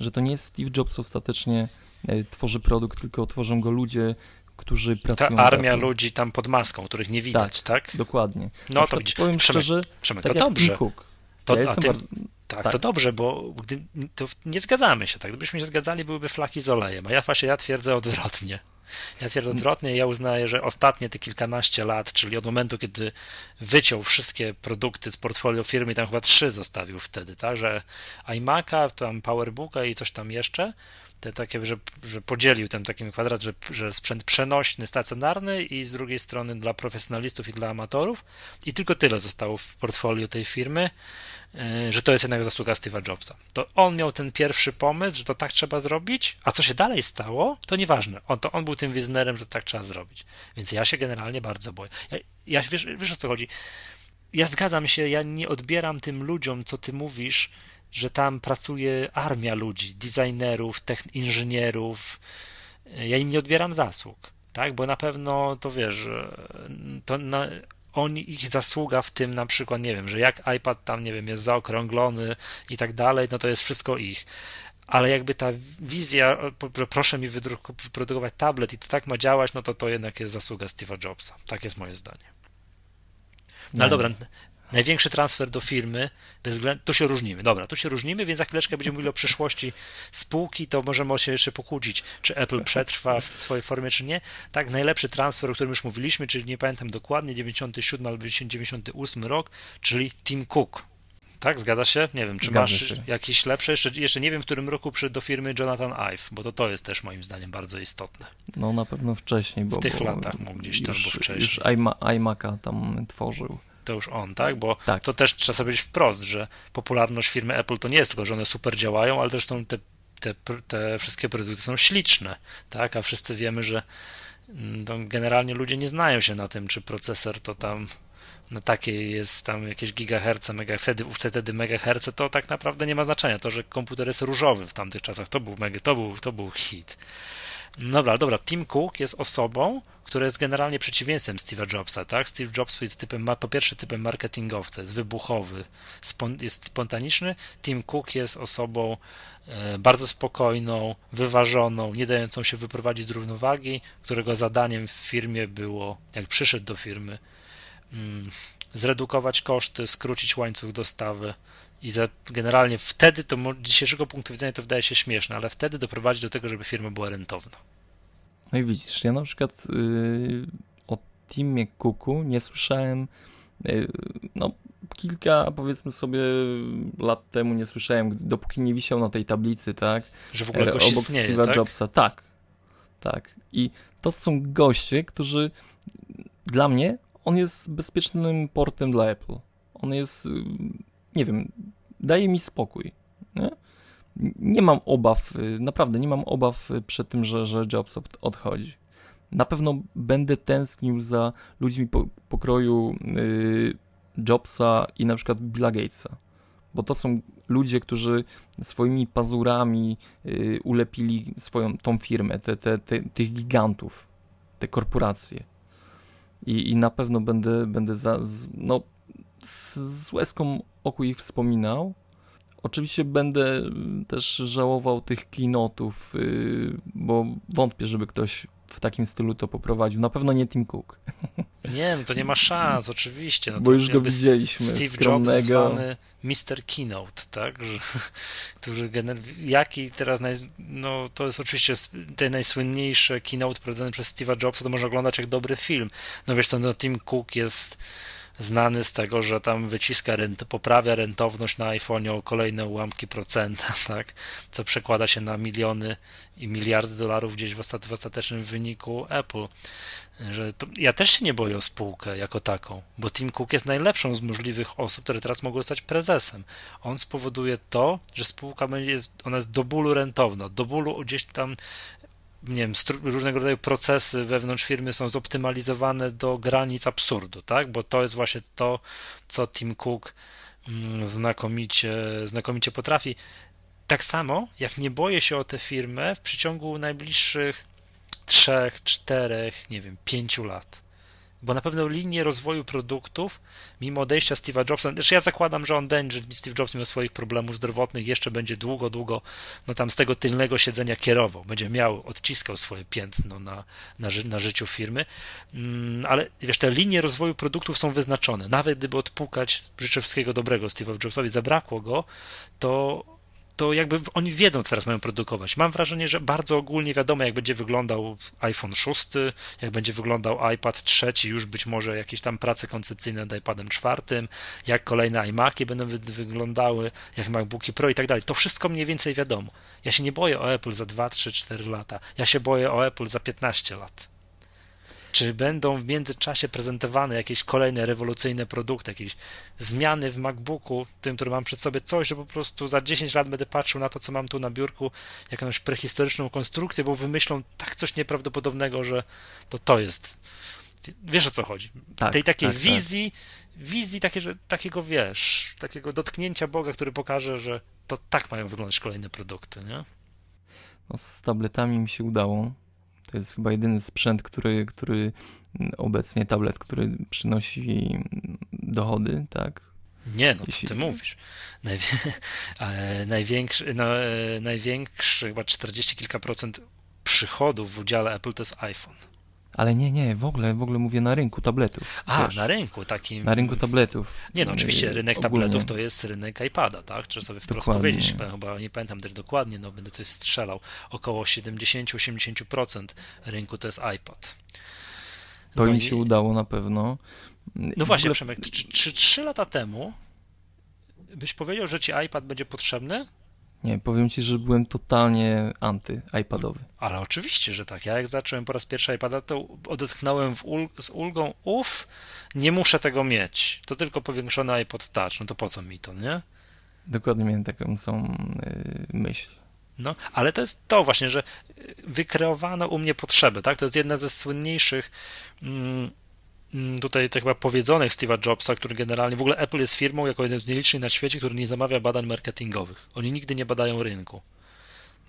że to nie jest Steve Jobs ostatecznie e, tworzy produkt, tylko tworzą go ludzie, którzy pracują. Ta armia ludzi tam pod maską, których nie widać, tak? tak? Dokładnie. No to widzisz, powiem Przemek, szczerze, Przemek, tak to dobrze. Cook. To, ja tym, bardzo... tak, tak, to dobrze, bo gdy, to nie zgadzamy się, tak? Gdybyśmy się zgadzali, byłyby flaki z olejem, a ja właśnie ja twierdzę odwrotnie. Ja twierdzę odwrotnie, ja uznaję, że ostatnie te kilkanaście lat, czyli od momentu, kiedy wyciął wszystkie produkty z portfolio firmy, tam chyba trzy zostawił wtedy, tak, że iMac'a, tam PowerBooka i coś tam jeszcze, te takie, że, że podzielił ten taki kwadrat, że, że sprzęt przenośny, stacjonarny i z drugiej strony dla profesjonalistów i dla amatorów i tylko tyle zostało w portfolio tej firmy, e, że to jest jednak zasługa Steve'a Jobsa. To on miał ten pierwszy pomysł, że to tak trzeba zrobić, a co się dalej stało, to nieważne. On, to on był tym wizjonerem, że tak trzeba zrobić. Więc ja się generalnie bardzo boję. Ja, ja wiesz, wiesz o co chodzi? Ja zgadzam się, ja nie odbieram tym ludziom, co ty mówisz, że tam pracuje armia ludzi, designerów, inżynierów. Ja im nie odbieram zasług, tak? Bo na pewno to wiesz, to na, oni, ich zasługa w tym na przykład, nie wiem, że jak iPad tam, nie wiem, jest zaokrąglony i tak dalej, no to jest wszystko ich. Ale jakby ta wizja, proszę mi wyprodukować tablet i to tak ma działać, no to to jednak jest zasługa Steve'a Jobsa. Tak jest moje zdanie. No ale dobra, największy transfer do firmy, bez względu, tu się różnimy, dobra, tu się różnimy, więc za chwileczkę będziemy mówili o przyszłości spółki, to możemy się jeszcze pokłócić, czy Apple przetrwa w swojej formie, czy nie. Tak, najlepszy transfer, o którym już mówiliśmy, czyli nie pamiętam dokładnie, 97 albo 98 rok, czyli Tim Cook. Tak, zgadza się? Nie wiem, czy Zgadza masz się. jakiś lepszy? Jeszcze, jeszcze nie wiem, w którym roku przyszedł do firmy Jonathan Ive, bo to, to jest też moim zdaniem bardzo istotne. No na pewno wcześniej, bo... W tych bo latach mógł gdzieś tam, albo wcześniej. Już iMac'a tam tworzył to już on, tak? Bo tak. to też trzeba sobie powiedzieć wprost, że popularność firmy Apple to nie jest tylko, że one super działają, ale też są te, te, te wszystkie produkty są śliczne, tak? A wszyscy wiemy, że mm, generalnie ludzie nie znają się na tym, czy procesor to tam na takiej jest tam jakieś gigaherce, mega, wtedy, wtedy megaherce, to tak naprawdę nie ma znaczenia. To, że komputer jest różowy w tamtych czasach, to był mega, to był, to był hit. Dobra, dobra, Tim Cook jest osobą, która jest generalnie przeciwieństwem Steve'a Jobsa, tak? Steve Jobs jest typem, po pierwsze typem marketingowca, jest wybuchowy, jest spontaniczny. Tim Cook jest osobą e, bardzo spokojną, wyważoną, nie dającą się wyprowadzić z równowagi, którego zadaniem w firmie było, jak przyszedł do firmy, mm, zredukować koszty, skrócić łańcuch dostawy, i generalnie wtedy, to z dzisiejszego punktu widzenia to wydaje się śmieszne, ale wtedy doprowadzić do tego, żeby firma była rentowna. No i widzisz, ja na przykład yy, o Timie Cooku nie słyszałem, yy, no kilka powiedzmy sobie lat temu nie słyszałem, dopóki nie wisiał na tej tablicy, tak? Że w ogóle gość obok istnieje, Steve'a tak? Jobsa. Tak, tak. I to są goście, którzy dla mnie on jest bezpiecznym portem dla Apple. On jest nie wiem, daje mi spokój. Nie? Nie mam obaw, y, naprawdę nie mam obaw y, przed tym, że, że Jobs odchodzi. Na pewno będę tęsknił za ludźmi po, pokroju y, Jobsa i na przykład Billa Gatesa, bo to są ludzie, którzy swoimi pazurami y, ulepili swoją tą firmę, te, te, te, tych gigantów, te korporacje. I, i na pewno będę, będę za, no, z, z łezką oku ich wspominał. Oczywiście będę też żałował tych klinotów, y, bo wątpię, żeby ktoś w takim stylu to poprowadził. Na pewno nie Tim Cook. *laughs* Nie, no to nie ma szans, oczywiście. No bo już go widzieliśmy. Steve skromnego. Jobs zwany Mr. Keynote, tak? Że, *laughs* który gener- jaki teraz, naj... no to jest oczywiście ten najsłynniejszy keynote prowadzony przez Steve'a Jobsa, to można oglądać jak dobry film. No wiesz, to no, Tim Cook jest znany z tego, że tam wyciska rent, poprawia rentowność na iPhone'ie o kolejne ułamki procenta, *laughs* tak? co przekłada się na miliony i miliardy dolarów gdzieś w, ostat, w ostatecznym wyniku Apple. Że to, ja też się nie boję o spółkę jako taką, bo Tim Cook jest najlepszą z możliwych osób, które teraz mogą zostać prezesem. On spowoduje to, że spółka będzie, ona jest do bólu rentowna, do bólu gdzieś tam nie wiem, różnego rodzaju procesy wewnątrz firmy są zoptymalizowane do granic absurdu, tak? Bo to jest właśnie to, co Tim Cook mm, znakomicie, znakomicie potrafi. Tak samo, jak nie boję się o tę firmę w przeciągu najbliższych trzech, czterech, nie wiem, pięciu lat bo na pewno linię rozwoju produktów, mimo odejścia Steve'a Jobsa, też ja zakładam, że on będzie, Steve Jobs mimo swoich problemów zdrowotnych jeszcze będzie długo, długo no tam z tego tylnego siedzenia kierował, będzie miał, odciskał swoje piętno na, na, ży, na życiu firmy, mm, ale wiesz, te linie rozwoju produktów są wyznaczone, nawet gdyby odpukać, życzę wszystkiego dobrego Steve'owi Jobsowi, zabrakło go, to to jakby oni wiedzą, co teraz mają produkować. Mam wrażenie, że bardzo ogólnie wiadomo, jak będzie wyglądał iPhone 6, jak będzie wyglądał iPad 3, już być może jakieś tam prace koncepcyjne nad iPadem 4, jak kolejne iMaki będą wy wyglądały, jak MacBooki Pro i tak dalej. To wszystko mniej więcej wiadomo. Ja się nie boję o Apple za 2, 3, 4 lata. Ja się boję o Apple za 15 lat. Czy będą w międzyczasie prezentowane jakieś kolejne rewolucyjne produkty, jakieś zmiany w MacBooku, tym, który mam przed sobie, coś, że po prostu za 10 lat będę patrzył na to, co mam tu na biurku, jakąś prehistoryczną konstrukcję, bo wymyślą tak coś nieprawdopodobnego, że to to jest. Wiesz o co chodzi? Tak, Tej takiej tak, tak. wizji, wizji takie, że, takiego wiesz, takiego dotknięcia Boga, który pokaże, że to tak mają wyglądać kolejne produkty, nie? No, z tabletami mi się udało. To jest chyba jedyny sprzęt, który, który obecnie tablet, który przynosi dochody, tak? Nie, no co ty mówisz? Najwie... *laughs* największy, no, e, największy, chyba 40 kilka procent przychodów w udziale Apple to jest iPhone. Ale nie, nie, w ogóle, w ogóle mówię na rynku tabletów. A, wiesz, na rynku takim. Na rynku tabletów. Nie, no oczywiście rynek ogólnie. tabletów to jest rynek iPada, tak? Trzeba sobie wprost dokładnie. powiedzieć, chyba nie pamiętam też dokładnie, no będę coś strzelał. Około 70-80% rynku to jest iPad. To no im się i... udało na pewno. No właśnie, ogóle... Przemek, czy 3 lata temu byś powiedział, że ci iPad będzie potrzebny? Nie, powiem ci, że byłem totalnie anty-iPadowy. Ale oczywiście, że tak. Ja jak zacząłem po raz pierwszy iPada, to odetchnąłem ul z ulgą, uff, nie muszę tego mieć. To tylko powiększony iPod Touch. No to po co mi to, nie? Dokładnie miałem taką samą yy, myśl. No, ale to jest to właśnie, że wykreowano u mnie potrzeby, tak? To jest jedna ze słynniejszych Mm, tutaj tak chyba powiedzonych Steve'a Jobsa, który generalnie, w ogóle Apple jest firmą jako jeden z nielicznych na świecie, który nie zamawia badań marketingowych. Oni nigdy nie badają rynku.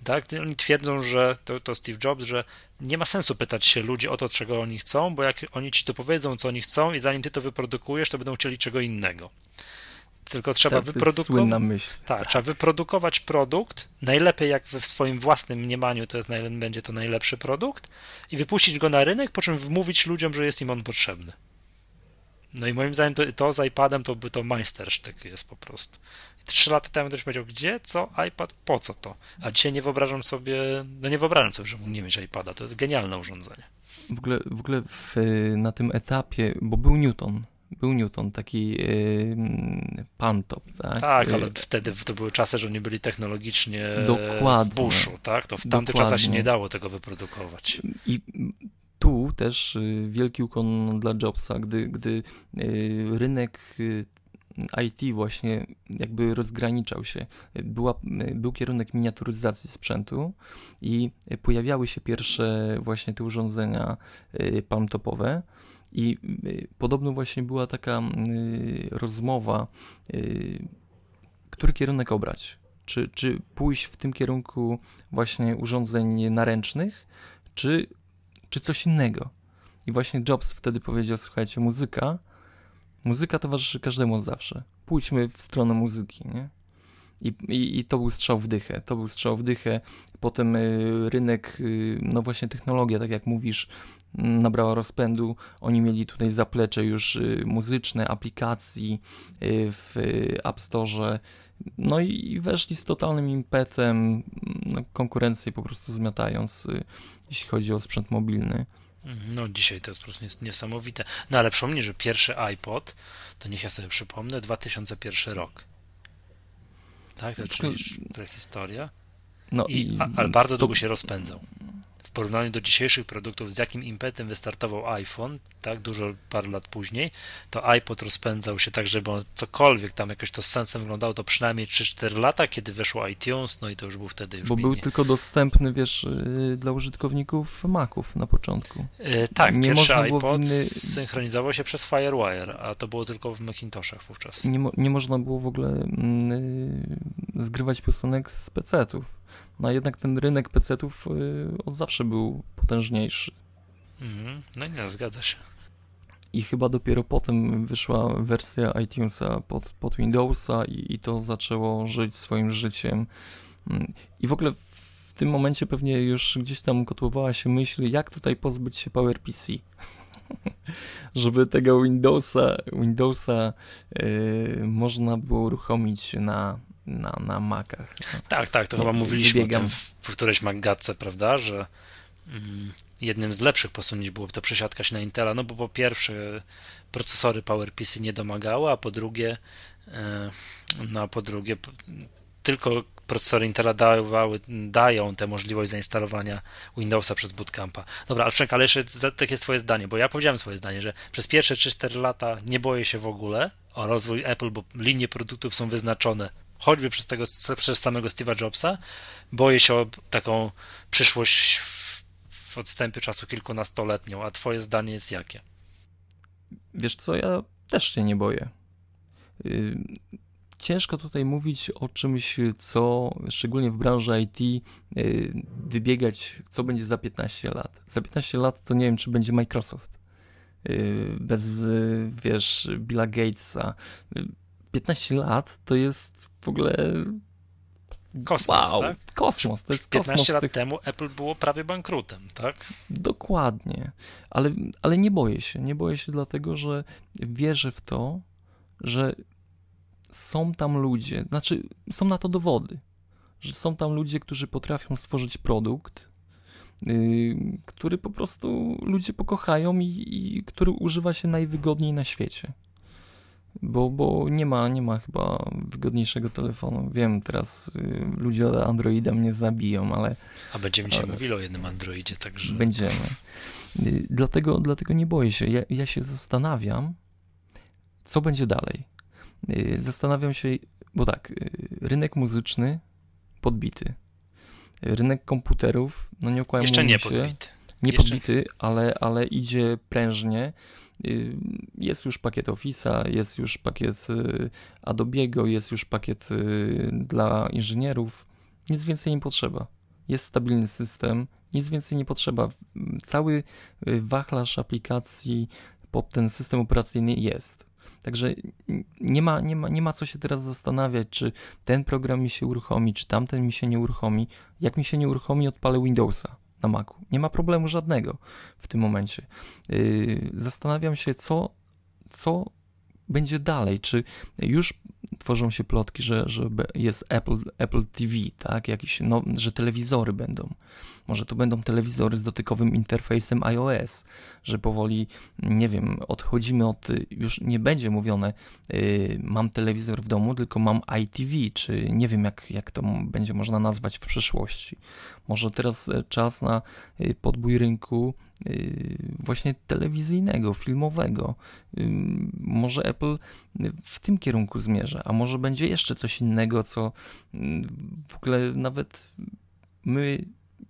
Tak? Oni twierdzą, że to, to Steve Jobs, że nie ma sensu pytać się ludzi o to, czego oni chcą, bo jak oni ci to powiedzą, co oni chcą i zanim ty to wyprodukujesz, to będą chcieli czego innego. Tylko trzeba tak, wyprodukować. Tak, tak, trzeba wyprodukować produkt, najlepiej jak w swoim własnym mniemaniu to jest, będzie to najlepszy produkt, i wypuścić go na rynek, po czym wmówić ludziom, że jest im on potrzebny. No i moim zdaniem to, to z iPadem to by to majstersztyk jest po prostu. Trzy lata temu ktoś powiedział, gdzie, co, iPad, po co to? A dzisiaj nie wyobrażam sobie, no nie wyobrażam sobie, że mógł nie mieć iPada, to jest genialne urządzenie. W ogóle, w ogóle w, na tym etapie, bo był Newton, był Newton, taki yy, pan top, tak? Tak, ale wtedy to były czasy, że oni byli technologicznie Dokładnie. w buszu, tak? To w tamtych czasach się nie dało tego wyprodukować. I tu też y, wielki ukłon dla Jobsa, gdy, gdy y, rynek y, IT właśnie jakby rozgraniczał się. Była, był kierunek miniaturyzacji sprzętu i pojawiały się pierwsze właśnie te urządzenia palmtopowe. I y, podobno właśnie była taka y, rozmowa, y, który kierunek obrać. Czy, czy pójść w tym kierunku właśnie urządzeń naręcznych, czy, czy coś innego. I właśnie Jobs wtedy powiedział: Słuchajcie, muzyka, muzyka towarzyszy każdemu od zawsze. Pójdźmy w stronę muzyki, nie? I, i, I, to był strzał w dychę. To był strzał w dychę. Potem rynek, no właśnie technologia, tak jak mówisz, nabrała rozpędu. Oni mieli tutaj zaplecze już y, muzyczne, aplikacji y, w App Store. No i weszli z totalnym impetem, no, konkurencję po prostu zmiatając, y, jeśli chodzi o sprzęt mobilny. No dzisiaj to jest po prostu niesamowite. No ale przypomnij, że pierwszy iPod, to niech ja sobie przypomnę, 2001 rok. Tak, to jest prehistoria. No I, i, ale bardzo to... długo się rozpędzał porównaniu do dzisiejszych produktów, z jakim impetem wystartował iPhone, tak, dużo parę lat później, to iPod rozpędzał się tak, żeby on cokolwiek tam jakoś to z sensem wyglądało, to przynajmniej 3-4 lata, kiedy weszło iTunes, no i to już był wtedy już Bo mini. był tylko dostępny, wiesz, y, dla użytkowników Maców na początku. Yy, tak, nie pierwszy iPod inny... synchronizował się przez FireWire, a to było tylko w Macintoshach wówczas. Nie, mo nie można było w ogóle yy, zgrywać piosenek z PC-ów no jednak ten rynek PC-ów y, od zawsze był potężniejszy. Mhm. No nie, zgadza się. I chyba dopiero potem wyszła wersja iTunesa pod, pod Windowsa i, i to zaczęło żyć swoim życiem. Mm, I w ogóle w tym momencie pewnie już gdzieś tam kotłowała się myśl, jak tutaj pozbyć się PowerPC. *laughs* Żeby tego Windowsa, Windowsa yy, można było uruchomić na na, na Macach. Tak, tak, to chyba mówiliśmy wybiegam. o tym w, w którejś Magatce, prawda, że mm, jednym z lepszych posunięć było to przesiadkać na Intela, no bo po pierwsze procesory PowerPC nie domagały, a po drugie e, no a po drugie tylko procesory Intela dawały, dają tę możliwość zainstalowania Windowsa przez bootcampa. Dobra, ale Przemek, ale jeszcze takie twoje zdanie, bo ja powiedziałem swoje zdanie, że przez pierwsze 3-4 lata nie boję się w ogóle o rozwój Apple, bo linie produktów są wyznaczone choćby przez, tego, przez samego Steve'a Jobsa. Boję się o taką przyszłość w odstępie czasu kilkunastoletnią, a twoje zdanie jest jakie? Wiesz co, ja też się nie boję. Y, ciężko tutaj mówić o czymś, co szczególnie w branży IT y, wybiegać, co będzie za 15 lat. Za 15 lat to nie wiem, czy będzie Microsoft. Y, bez, wiesz, Billa Gatesa. 15 lat to jest w ogóle Kosmos, wow, tak? Kosmos, to jest 15 kosmos lat tych... temu Apple było prawie bankrutem, tak? Dokładnie, ale, ale nie boję się, nie boję się dlatego, że wierzę w to, że są tam ludzie, znaczy są na to dowody, że są tam ludzie, którzy potrafią stworzyć produkt, yy, który po prostu ludzie pokochają i, i który używa się najwygodniej na świecie bo, bo nie, ma, nie ma chyba wygodniejszego telefonu. Wiem, teraz y, ludzie od Androida mnie zabiją, ale... A będziemy dzisiaj mówili o jednym Androidzie, także... Będziemy. Y, dlatego, dlatego nie boję się. Ja, ja się zastanawiam, co będzie dalej. Y, zastanawiam się, bo tak, y, rynek muzyczny podbity. Rynek komputerów, no nie okłamujmy Jeszcze nie się, podbity. Nie Jeszcze... podbity, ale, ale idzie prężnie. Y, jest już pakiet Office'a, jest już pakiet y, Adobe'ego, jest już pakiet y, dla inżynierów. Nic więcej nie potrzeba. Jest stabilny system, nic więcej nie potrzeba. Cały wachlarz aplikacji pod ten system operacyjny jest. Także nie ma, nie, ma, nie ma co się teraz zastanawiać, czy ten program mi się uruchomi, czy tamten mi się nie uruchomi. Jak mi się nie uruchomi, odpalę Windowsa na Macu. Nie ma problemu żadnego w tym momencie. Yy, zastanawiam się, co, co będzie dalej. Czy już tworzą się plotki, że, że jest Apple, Apple TV, tak? Jakieś, no, że telewizory będą. Może to będą telewizory z dotykowym interfejsem iOS, że powoli, nie wiem, odchodzimy od, już nie będzie mówione, yy, mam telewizor w domu, tylko mam iTV, czy nie wiem, jak, jak to będzie można nazwać w przyszłości. Może teraz e, czas na yy, podbój rynku właśnie telewizyjnego, filmowego. Yy, może Apple w tym kierunku zmierza, a może będzie jeszcze coś innego, co yy, w ogóle nawet my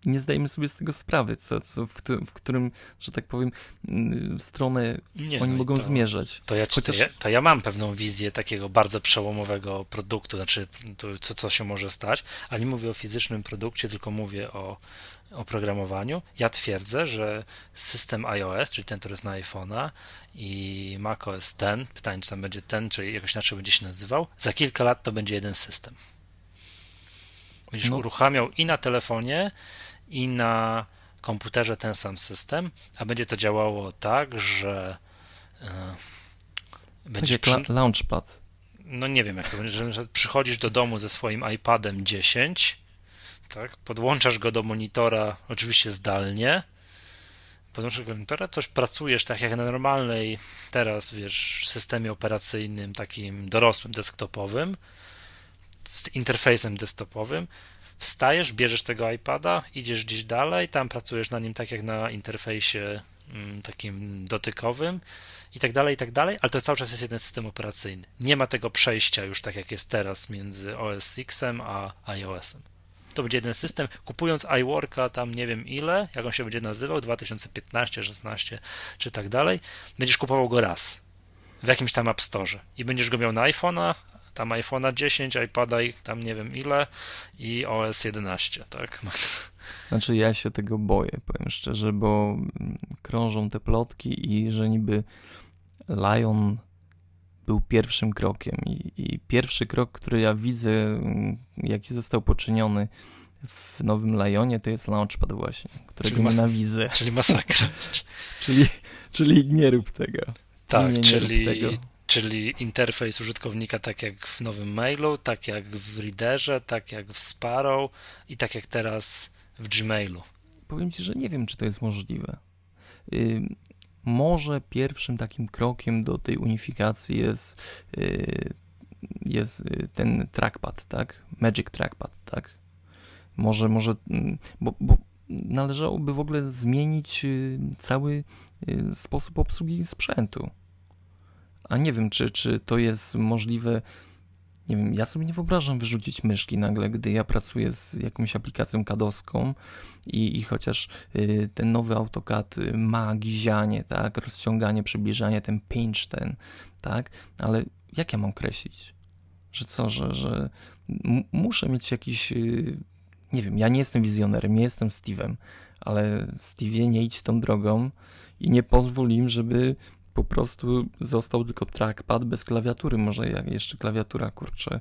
nie zdajemy sobie z tego sprawy, co, co w, w którym, że tak powiem, stronę nie, oni no mogą to, zmierzać. To ja, Chociaż... to, ja, to ja mam pewną wizję takiego bardzo przełomowego produktu, znaczy to, co, co się może stać, ale nie mówię o fizycznym produkcie, tylko mówię o oprogramowaniu. Ja twierdzę, że system iOS, czyli ten, który jest na iPhone'a i macOS ten, pytanie, czy tam będzie ten, czy jakoś inaczej będzie się nazywał, za kilka lat to będzie jeden system. Będziesz no. uruchamiał i na telefonie, i na komputerze ten sam system, a będzie to działało tak, że yy, będzie przy... launchpad. No nie wiem, jak to będzie, że przychodzisz do domu ze swoim iPadem 10, tak, podłączasz go do monitora, oczywiście zdalnie, podłączasz go do monitora, coś pracujesz tak jak na normalnej teraz, wiesz, systemie operacyjnym takim dorosłym, desktopowym, z interfejsem desktopowym, wstajesz, bierzesz tego iPada, idziesz gdzieś dalej, tam pracujesz na nim tak jak na interfejsie mm, takim dotykowym i tak dalej, i tak dalej, ale to cały czas jest jeden system operacyjny. Nie ma tego przejścia już tak jak jest teraz między OS X-em a iOS-em. To będzie jeden system. Kupując iWorka tam nie wiem ile, jak on się będzie nazywał, 2015, 16 czy tak dalej, będziesz kupował go raz w jakimś tam App Store i będziesz go miał na iPhone'a, tam iPhone'a 10, iPada i tam nie wiem ile i OS 11, tak? *laughs* Znaczy ja się tego boję, powiem szczerze, bo krążą te plotki i że niby Lion był pierwszym krokiem i, i pierwszy krok, który ja widzę, jaki został poczyniony w nowym Lionie, to jest Launchpad właśnie, którego czyli nienawidzę. Czyli masakra. *laughs* czyli, czyli nie rób tego. Tak, nie, nie czyli Czyli interfejs użytkownika tak jak w nowym mailu, tak jak w Readerze, tak jak w Sparrow i tak jak teraz w Gmailu. Powiem Ci, że nie wiem, czy to jest możliwe. Może pierwszym takim krokiem do tej unifikacji jest, y, jest y, ten trackpad, tak? Magic Trackpad, tak? Może, może, mm, bo, bo należałoby w ogóle zmienić y, cały sposób obsługi sprzętu. A nie wiem, czy, czy to jest możliwe. Nie wiem, ja sobie nie wyobrażam wyrzucić myszki nagle, gdy ja pracuję z jakąś aplikacją kadowską i, i chociaż y, ten nowy AutoCAD y, ma gizianie, tak, rozciąganie, przybliżanie, ten pinch ten, tak, ale jak ja mam określić? Że co, że, że muszę mieć jakiś, y, nie wiem, ja nie jestem wizjonerem, nie jestem Steve'em, ale Steve nie idź tą drogą i nie pozwól im, żeby po prostu został tylko trackpad bez klawiatury, może jak jeszcze klawiatura, kurczę,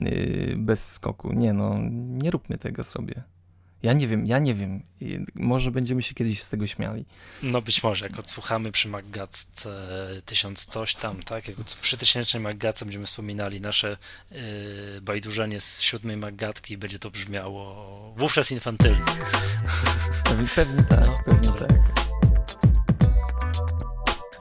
yy, bez skoku. Nie no, nie róbmy tego sobie. Ja nie wiem, ja nie wiem. Może będziemy się kiedyś z tego śmiali. No być może, jak odsłuchamy przy MacGatce tysiąc coś tam, tak? Jak przy tysięcznej MacGatce będziemy wspominali nasze yy, bajdurzenie z siódmej MacGatki i będzie to brzmiało wówczas infantylnie. Pewnie, pewnie tak, no, pewnie tak.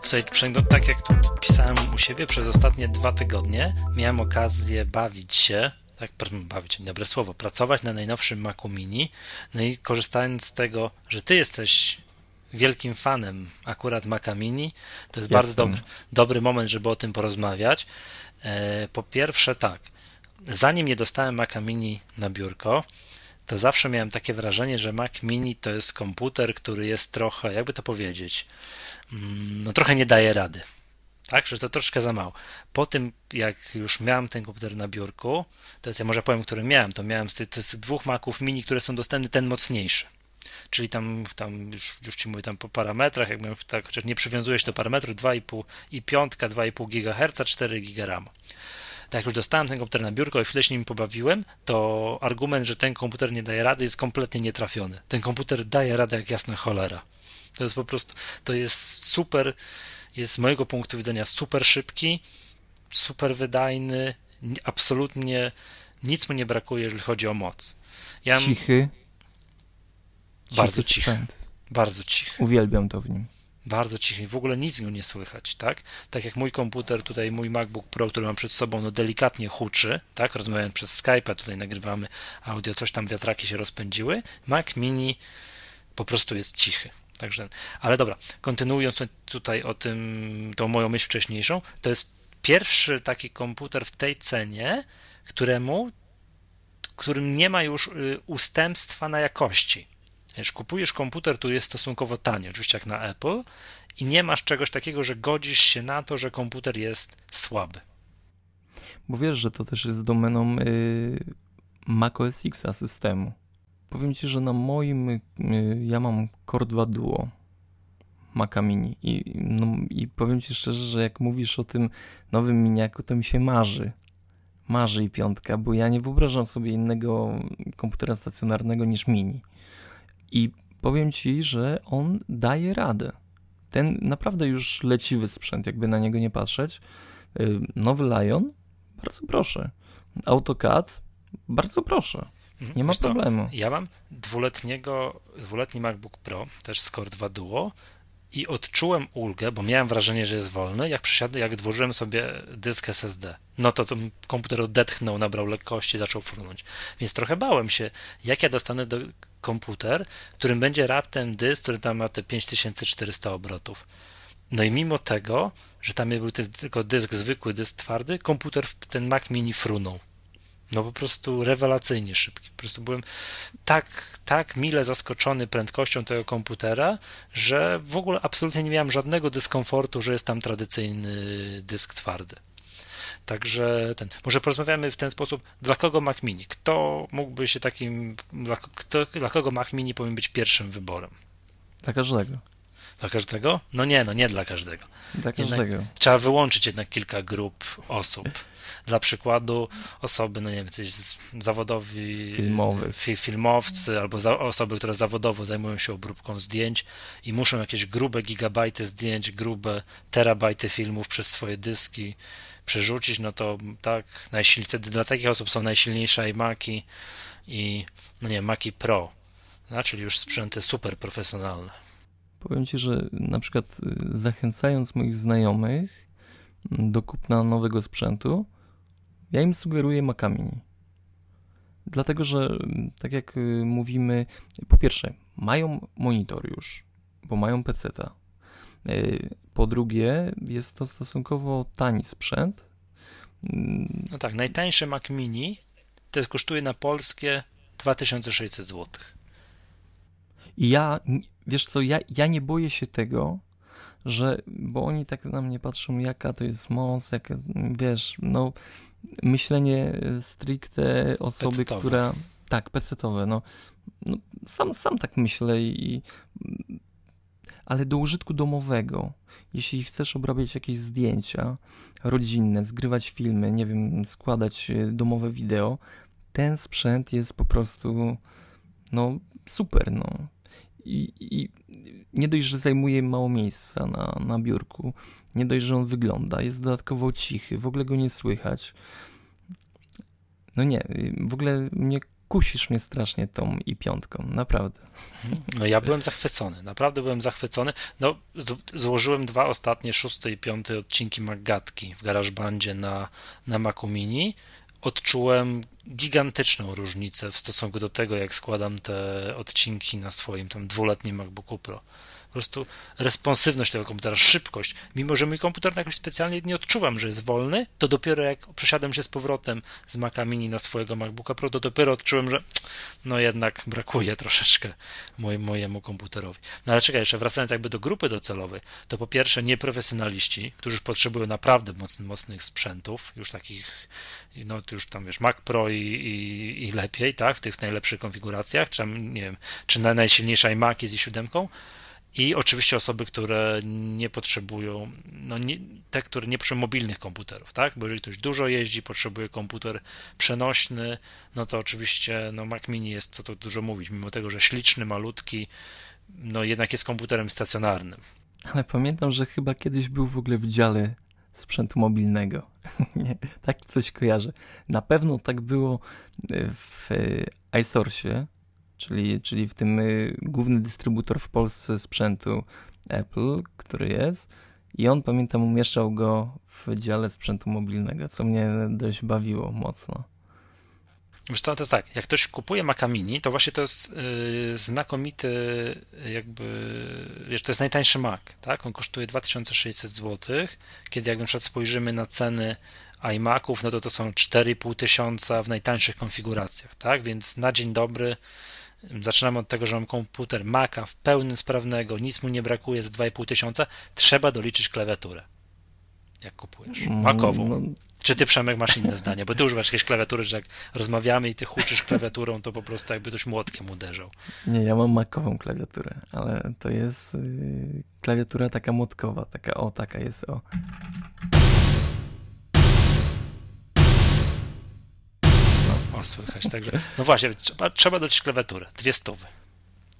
Słuchaj, tak jak tu pisałem u siebie, przez ostatnie dwa tygodnie miałem okazję bawić się, tak, bawić, dobre słowo, pracować na najnowszym Macu Mini, no i korzystając z tego, że ty jesteś wielkim fanem akurat Maca Mini, to jest Jestem. bardzo dobry, dobry moment, żeby o tym porozmawiać. E, po pierwsze tak, zanim nie dostałem Maca Mini na biurko, to zawsze miałem takie wrażenie, że Mac Mini to jest komputer, który jest trochę, jakby to powiedzieć, Mm, no trochę nie daje rady. Tak, że to troszkę za mało. Po tym, jak już miałem ten komputer na biurku, to jest, ja może powiem, który miałem, to miałem z tych, z tych dwóch Maców mini, które są dostępne, ten mocniejszy. Czyli tam, tam już, już ci mówię tam po parametrach, jak tak, chociaż nie przywiązuje się do parametrów 2,5 i piątka 2,5 GHz, 4 GB RAM. Tak jak już dostałem ten komputer na biurko i chwilę się nim pobawiłem, to argument, że ten komputer nie daje rady jest kompletnie nietrafiony. Ten komputer daje radę jak jasna cholera. To jest po prostu, to jest super, jest z mojego punktu widzenia super szybki, super wydajny, absolutnie nic mu nie brakuje, jeżeli chodzi o moc. Ja cichy. Bardzo cichy. Sprzęt. Bardzo cichy. Uwielbiam to w nim. Bardzo cichy. W ogóle nic go nie słychać, tak? Tak jak mój komputer, tutaj mój MacBook Pro, który mam przed sobą, no delikatnie huczy, tak? Rozmawiając przez Skype'a, tutaj nagrywamy audio, coś tam wiatraki się rozpędziły. Mac Mini po prostu jest cichy. Także, ale dobra, kontynuując tutaj o tym, tą moją myśl wcześniejszą, to jest pierwszy taki komputer w tej cenie, któremu, którym nie ma już y, ustępstwa na jakości. Wiesz, kupujesz komputer, który jest stosunkowo tani, oczywiście jak na Apple, i nie masz czegoś takiego, że godzisz się na to, że komputer jest słaby. Bo wiesz, że to też jest domeną yy, macOS X systemu. Powiem Ci, że na moim, y, ja mam Core 2 Duo Maca Mini i, no, i powiem Ci szczerze, że jak mówisz o tym nowym miniaku, to mi się marzy. Marzy i piątka, bo ja nie wyobrażam sobie innego komputera stacjonarnego niż mini. I powiem Ci, że on daje radę. Ten naprawdę już leciwy sprzęt, jakby na niego nie patrzeć. Y, nowy Lion, bardzo proszę. AutoCAD, bardzo proszę. Mhm. Nie ma Wiesz problemu. Co? Ja mam dwuletniego, dwuletni MacBook Pro, też z Core 2 Duo i odczułem ulgę, bo miałem wrażenie, że jest wolny, jak przysiadłem, jak włożyłem sobie dysk SSD. No to ten komputer odetchnął, nabrał lekkości, zaczął frunąć. Więc trochę bałem się, jak ja dostanę do komputer, którym będzie raptem dysk, który tam ma te 5400 obrotów. No i mimo tego, że tam był tylko dysk zwykły, dysk twardy, komputer, ten Mac mini frunął no po prostu rewelacyjnie szybki. Po prostu byłem tak, tak mile zaskoczony prędkością tego komputera, że w ogóle absolutnie nie miałem żadnego dyskomfortu, że jest tam tradycyjny dysk twardy. Także ten, może porozmawiamy w ten sposób, dla kogo Mac Mini? Kto mógłby się takim, dla, kto, dla kogo Mac Mini powinien być pierwszym wyborem? Dla każdego. Dla każdego? No nie, no nie dla każdego. Dla każdego. Jednak trzeba wyłączyć jednak kilka grup osób. Dla przykładu osoby, no nie wiem, coś zawodowi Filmowy. fi, filmowcy albo za, osoby, które zawodowo zajmują się obróbką zdjęć i muszą jakieś grube gigabajty zdjęć, grube terabajty filmów przez swoje dyski przerzucić, no to tak, najsilniejsze, dla takich osób są najsilniejsze iMaki i, no nie, Maki Pro, no, czyli już sprzęty super profesjonalne. Powiem Ci, że na przykład y, zachęcając moich znajomych mm, do kupna nowego sprzętu, ja im sugeruję Maca Mini. Dlatego, że mm, tak jak y, mówimy, po pierwsze, mają monitor już, bo mają PC-ta. Y, po drugie, jest to stosunkowo tani sprzęt. Mm, no tak, najtańszy Mac Mini to jest, kosztuje na polskie 2600 zł. I ja, wiesz co, ja, ja nie boję się tego, że, bo oni tak na mnie patrzą, jaka to jest moc, jaka, wiesz, no, myślenie stricte osoby, pecetowe. która, tak, pecetowe, no, no, sam, sam tak myślę i, ale do użytku domowego, jeśli chcesz obrabiać jakieś zdjęcia rodzinne, zgrywać filmy, nie wiem, składać domowe wideo, ten sprzęt jest po prostu, no, super, no. I, I, nie dość, że zajmuje mało miejsca na, na biurku, nie dość, że on wygląda, jest dodatkowo cichy, w ogóle go nie słychać. No nie, w ogóle nie kusisz mnie strasznie tą i piątką, naprawdę. No ja byłem zachwycony, naprawdę byłem zachwycony. No, złożyłem dwa ostatnie, szósty i piąty odcinki Maggatki w GarageBandzie na, na Macu Mini odczułem gigantyczną różnicę w stosunku do tego, jak składam te odcinki na swoim tam dwuletnim MacBooku Pro. Po prostu responsywność tego komputera, szybkość. Mimo, że mój komputer jakoś specjalnie nie odczuwam, że jest wolny, to dopiero jak przesiadłem się z powrotem z Maca Mini na swojego MacBooka Pro, to dopiero odczułem, że no jednak brakuje troszeczkę moj, mojemu komputerowi. No ale czekaj, jeszcze wracając jakby do grupy docelowej, to po pierwsze nieprofesjonaliści, którzy potrzebują naprawdę mocnych, mocnych sprzętów, już takich no to już tam wiesz, Mac Pro i, i, i, lepiej, tak, w tych najlepszych konfiguracjach, czy nie wiem, czy na najsilniejsza iMac jest i siódemką. I oczywiście osoby, które nie potrzebują, no nie, te, które nie potrzebują mobilnych komputerów, tak, bo jeżeli ktoś dużo jeździ, potrzebuje komputer przenośny, no to oczywiście no Mac Mini jest, co tu dużo mówić, mimo tego, że śliczny, malutki, no jednak jest komputerem stacjonarnym. Ale pamiętam, że chyba kiedyś był w ogóle w dziale sprzętu mobilnego. *laughs* Nie, tak coś kojarzę. Na pewno tak było w iSource, czyli, czyli w tym y, główny dystrybutor w Polsce sprzętu Apple, który jest. I on, pamiętam, umieszczał go w dziale sprzętu mobilnego, co mnie dość bawiło mocno. Wiesz co, to jest tak, jak ktoś kupuje Maca Mini, to właśnie to jest yy, znakomity jakby, wiesz, to jest najtańszy Mac, tak? On kosztuje 2600 zł, kiedy jak na przykład spojrzymy na ceny iMaców, no to to są 4,5 tysiąca w najtańszych konfiguracjach, tak? Więc na dzień dobry zaczynamy od tego, że mam komputer Maca w pełnym sprawnego, nic mu nie brakuje za 2,5 tysiąca, trzeba doliczyć klawiaturę. Jak kupujesz? Mm, Macową. Czy ty, Przemek, masz inne zdanie? Bo ty używasz jakiejś klawiatury, że jak rozmawiamy i ty huczysz klawiaturą, to po prostu jakby ktoś młotkiem uderzał. Nie, ja mam makową klawiaturę, ale to jest yy, klawiatura taka młotkowa, taka o, taka jest o. No, o, słychać, także, no właśnie, trzeba, trzeba dać klawiaturę, dwie stówy.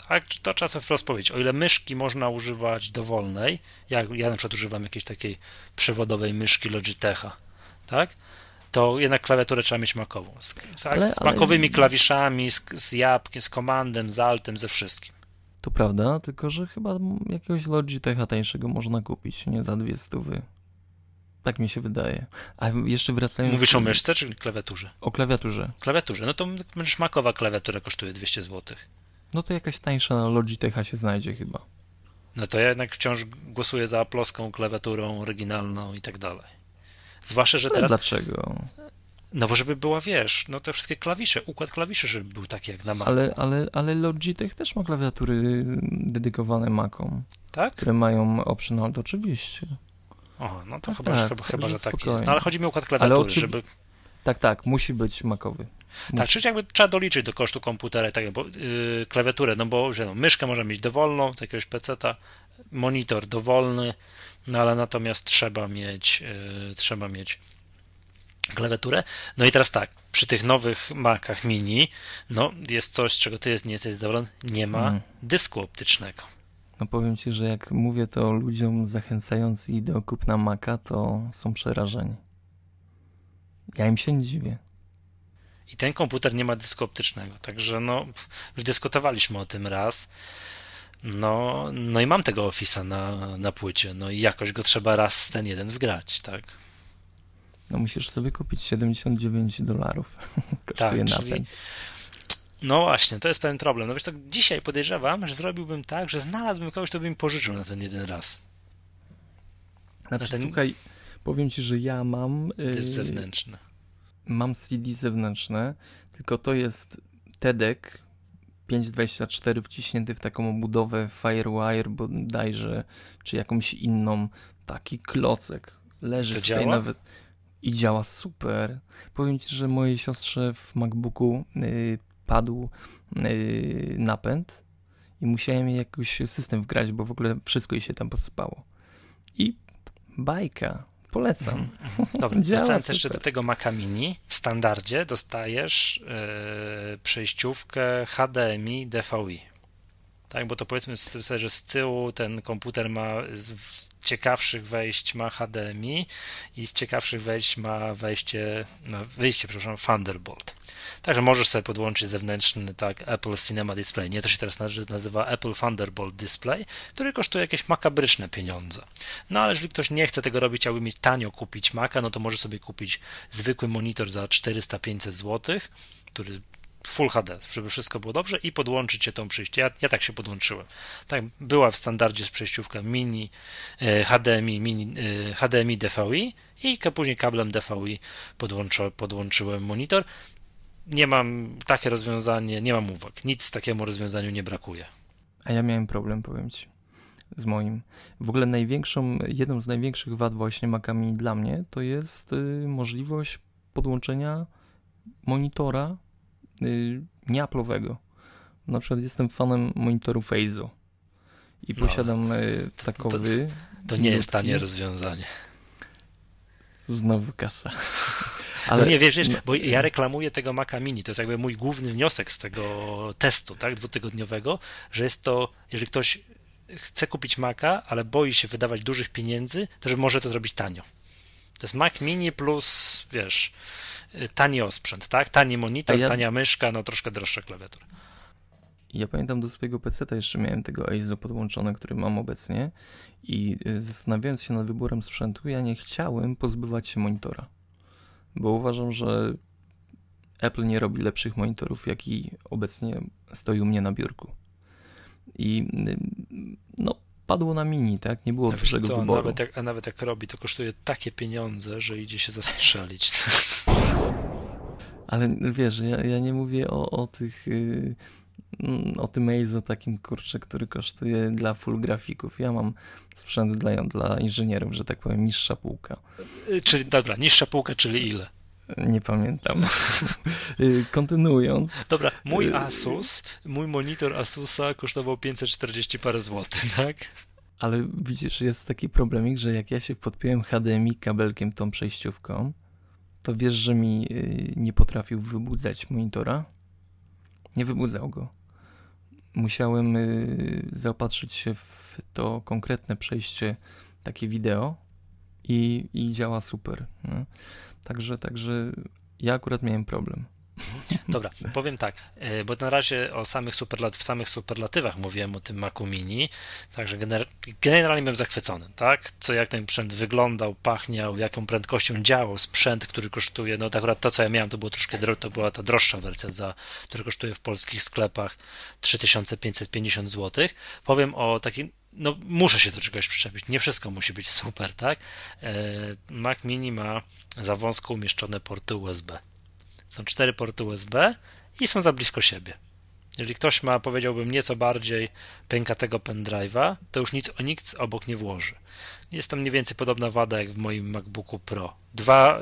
Tak, to czasem wprost powiedzieć, o ile myszki można używać dowolnej, jak ja na przykład używam jakiejś takiej przewodowej myszki Logitecha, tak? To jednak klawiaturę trzeba mieć makową. Z, ale, z makowymi ale... klawiszami, z, z jabłkiem, z komandem, z altem, ze wszystkim. To prawda, tylko że chyba jakiegoś Logitecha tańszego można kupić, nie za dwie stówy. Tak mi się wydaje. A jeszcze wracając... Mówisz o myszce czy klawiaturze? O klawiaturze. Klawiaturze. No to będziesz makowa klawiatura kosztuje 200 zł. No to jakaś tańsza Logitecha się znajdzie chyba. No to ja jednak wciąż głosuję za aploską klawiaturą oryginalną i tak dalej. Zwłaszcza, że teraz. Dlaczego? No bo żeby była, wiesz, no te wszystkie klawisze, układ klawiszy, żeby był taki jak na Macu. Ale, ale, ale Logitech też ma klawiatury dedykowane Macom. Tak? Które mają optional, oczywiście. O, no to tak, chyba, tak, chyba, chyba, że tak jest. No ale chodzi mi o układ klawiatury, oczy... żeby... Tak, tak, musi być makowy. Tak, czyli jakby trzeba doliczyć do kosztu komputera i tak, bo yy, klawiaturę, no bo że no, myszkę można mieć dowolną z jakiegoś peceta, monitor dowolny, no ale natomiast trzeba mieć, yy, trzeba mieć klawiaturę. No i teraz tak, przy tych nowych Macach mini, no jest coś, czego ty jest, nie jesteś zadowolony, nie ma mm. dysku optycznego. No powiem ci, że jak mówię to ludziom zachęcając ich do kupna Maca, to są przerażeni. Ja im się nie dziwię. I ten komputer nie ma dysku optycznego, także no, już dyskutowaliśmy o tym raz. No, no i mam tego Office'a na, na płycie, no i jakoś go trzeba raz ten jeden wgrać, tak? No musisz sobie kupić 79 dolarów. *laughs* Kosztuje tak, napęd. Czyli... No właśnie, to jest pewien problem. No wiesz, tak dzisiaj podejrzewam, że zrobiłbym tak, że znalazłbym kogoś, kto by mi pożyczył na ten jeden raz. Znaczy, ten... słuchaj, powiem ci, że ja mam... To jest yy, zewnętrzne. Mam CD zewnętrzne, tylko to jest TEDek 524 wciśnięty w taką obudowę Firewire bodajże, czy jakąś inną, taki klocek. Leży to tutaj działa? nawet i działa super. Powiem Ci, że mojej siostrze w MacBooku yy, padł yy, napęd i musiałem jej jakoś system wgrać, bo w ogóle wszystko jej się tam posypało. I bajka. Polecam. *laughs* Dobra, wracając jeszcze do tego Maca Mini, w standardzie dostajesz yy, przejściówkę HDMI DVI. Tak, bo to powiedzmy sobie, że z tyłu ten komputer ma z ciekawszych wejść ma HDMI i z ciekawszych wejść ma wejście, no, wyjście, przepraszam, Thunderbolt. Także możesz sobie podłączyć zewnętrzny tak Apple Cinema Display. Nie, to się teraz nazywa Apple Thunderbolt Display, który kosztuje jakieś makabryczne pieniądze. No ale jeżeli ktoś nie chce tego robić, chciałby mieć tanio kupić Maca, no to może sobie kupić zwykły monitor za 400-500 zł, który Full HD, żeby wszystko było dobrze i podłączyć się tą przyjście. Ja, ja tak się podłączyłem. Tak, była w standardzie przejściówka mini e, HDMI, mini, e, HDMI DVI i później kablem DVI podłączy, podłączyłem monitor. Nie mam takie rozwiązanie, nie mam uwag. Nic takiemu rozwiązaniu nie brakuje. A ja miałem problem, powiem Ci, z moim. W ogóle największą, jedną z największych wad właśnie Macami dla mnie to jest y, możliwość podłączenia monitora y, nieaplowego. Na przykład jestem fanem monitoru Feizo i no, posiadam y, takowy. To, to nie jest tanie rozwiązanie. Znowu kasa. *laughs* Ale... No nie, wiesz, wiesz, bo ja reklamuję tego Maca Mini, to jest jakby mój główny wniosek z tego testu, tak, dwutygodniowego, że jest to, jeżeli ktoś chce kupić Maca, ale boi się wydawać dużych pieniędzy, to że może to zrobić tanio. To jest Mac Mini plus, wiesz, tani osprzęt, tak? Tani monitor, ja... tania myszka, no troszkę droższa klawiatura. Ja pamiętam do swojego PC jeszcze miałem tego EIZO podłączone, który mam obecnie i y, zastanawiając się nad wyborem sprzętu, ja nie chciałem pozbywać się monitora, bo uważam, że Apple nie robi lepszych monitorów, jaki obecnie stoi u mnie na biurku. I y, no, padło na mini, tak? Nie było dużego co, wyboru. Nawet jak, a nawet jak robi, to kosztuje takie pieniądze, że idzie się zastrzelić. *laughs* Ale wiesz, ja, ja nie mówię o, o tych... Yy, o tym EIZO takim kurczę, który kosztuje dla full grafików. Ja mam sprzęt dla, dla inżynierów, że tak powiem, niższa półka. Y, czyli, dobra, niższa półka, czyli ile? Nie pamiętam. *laughs* Y, kontynuując. Dobra, mój y, Asus, mój monitor Asusa kosztował 540 parę złotych, *laughs* tak? Ale widzisz, jest taki problemik, że jak ja się podpiąłem HDMI kabelkiem tą przejściówką, to wiesz, że mi y, nie potrafił wybudzać monitora? Nie wybudzał go. Musiałem zaopatrzyć się w to konkretne przejście, takie wideo i, i działa super. Także, także ja akurat miałem problem. *laughs* Dobra, powiem tak, e, bo na razie o samych superlat w samych superlatywach mówiłem o tym Macu Mini, także gener generalnie byłem zachwycony, tak? Co jak ten sprzęt wyglądał, pachniał, jaką prędkością działał sprzęt, który kosztuje, no akurat to, co ja miałem, to było troszkę to była ta droższa wersja, za, która kosztuje w polskich sklepach 3550 zł. Powiem o takim no muszę się do czegoś przyczepić. Nie wszystko musi być super, tak? E, Mac Mini ma za wąsko umieszczone porty USB. Są cztery porty USB i są za blisko siebie. Jeżeli ktoś ma, powiedziałbym, nieco bardziej pękatego pendrive'a, to już nic o nic obok nie włoży. Jest to mniej więcej podobna wada jak w moim MacBooku Pro. Dwa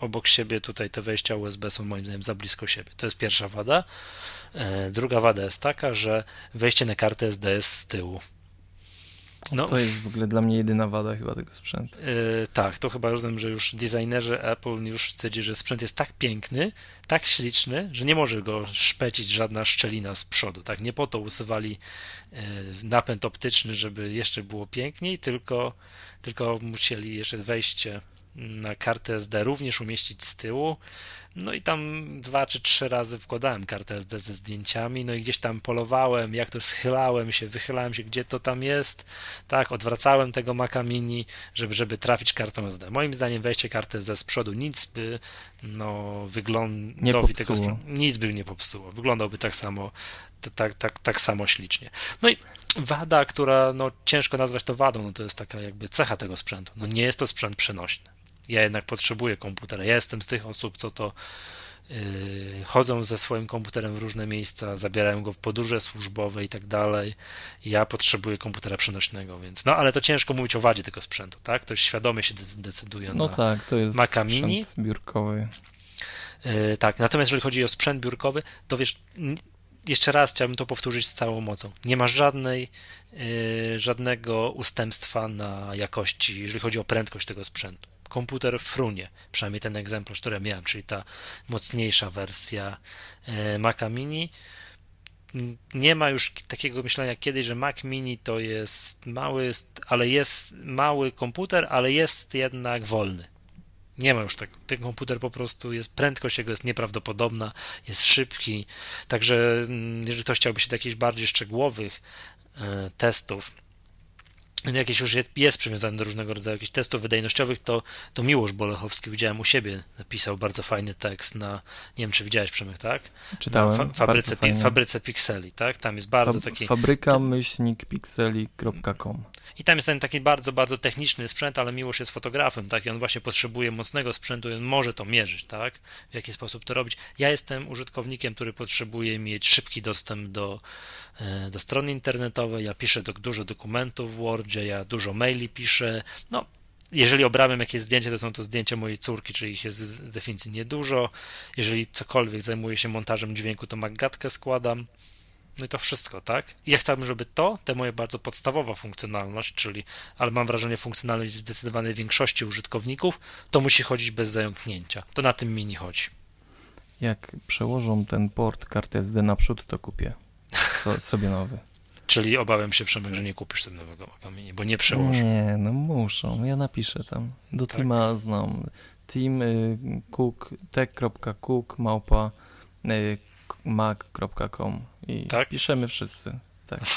obok siebie tutaj te wejścia USB są moim zdaniem za blisko siebie. To jest pierwsza wada. E, druga wada jest taka, że wejście na kartę SD jest z tyłu No. To jest w ogóle dla mnie jedyna wada chyba tego sprzętu. Yy, tak, to chyba rozumiem, że już designerzy Apple już stwierdzili, że sprzęt jest tak piękny, tak śliczny, że nie może go szpecić żadna szczelina z przodu. Tak, nie po to usuwali yy, napęd optyczny, żeby jeszcze było piękniej, tylko, tylko musieli jeszcze wejście kartę SD również umieścić z tyłu. No i tam dwa czy trzy razy wkładałem kartę SD ze zdjęciami, no i gdzieś tam polowałem, jak to schylałem się, wychylałem się, gdzie to tam jest, tak, odwracałem tego Maca Mini, żeby, żeby trafić kartą SD. Moim zdaniem wejście karty SD z przodu nic by, no, wyglądowi tego nic by nie popsuło. Wyglądałby tak samo, tak, tak, tak samo ślicznie. No i wada, która, no, ciężko nazwać to wadą, no to jest taka jakby cecha tego sprzętu. No nie jest to sprzęt przenośny ja jednak potrzebuję komputera. Ja jestem z tych osób, co to yy, chodzą ze swoim komputerem w różne miejsca, zabierają go w podróże służbowe i tak dalej. Ja potrzebuję komputera przenośnego, więc no ale to ciężko mówić o wadzie tego sprzętu, tak? Ktoś świadomie się decyduje no na tak, to jest Maca Mini. biurkowy. Yy, tak, natomiast jeżeli chodzi o sprzęt biurkowy, to wiesz, jeszcze raz chciałbym to powtórzyć z całą mocą. Nie ma żadnej, yy, żadnego ustępstwa na jakości, jeżeli chodzi o prędkość tego sprzętu komputer frunie, przynajmniej ten egzemplarz, który miałem, czyli ta mocniejsza wersja e, Maca Mini. Nie ma już takiego myślenia kiedyś, że Mac Mini to jest mały, ale jest mały komputer, ale jest jednak wolny. Nie ma już tego. Ten komputer po prostu jest, prędkość jego jest nieprawdopodobna, jest szybki. Także mm, jeżeli ktoś chciałby się do jakichś bardziej szczegółowych e, testów jakieś już jest, przywiązany do różnego rodzaju jakichś testów wydajnościowych, to, to Miłosz Bolechowski, widziałem u siebie, napisał bardzo fajny tekst na, nie wiem czy widziałeś Przemek, tak? Czytałem. Fa fabryce, pi fabryce Pikseli, tak? Tam jest bardzo Fab taki... Fabryka myślnik pikseli.com I tam jest ten taki bardzo, bardzo techniczny sprzęt, ale Miłosz jest fotografem, tak? I on właśnie potrzebuje mocnego sprzętu i on może to mierzyć, tak? W jaki sposób to robić. Ja jestem użytkownikiem, który potrzebuje mieć szybki dostęp do E, do strony internetowej, ja piszę do, dużo dokumentów w Wordzie, ja dużo maili piszę, no jeżeli obrabiam jakieś zdjęcie, to są to zdjęcia mojej córki, czyli ich jest z definicji niedużo. Jeżeli cokolwiek zajmuję się montażem dźwięku, to magatkę składam. No i to wszystko, tak? I ja chciałbym, żeby to, te moje bardzo podstawowa funkcjonalność, czyli, ale mam wrażenie, funkcjonalność zdecydowanej większości użytkowników, to musi chodzić bez zająknięcia. To na tym mini chodzi. Jak przełożą ten port karty SD naprzód, to kupię so, *laughs* sobie nowy. Czyli obawiam się, Przemek, że nie kupisz sobie nowego kamienia, bo nie przełożą. Nie, no muszą. Ja napiszę tam. Do tak. teama znam. Team y, cook, tech.cook małpa y, mac.com i tak? piszemy wszyscy. Tak. *laughs*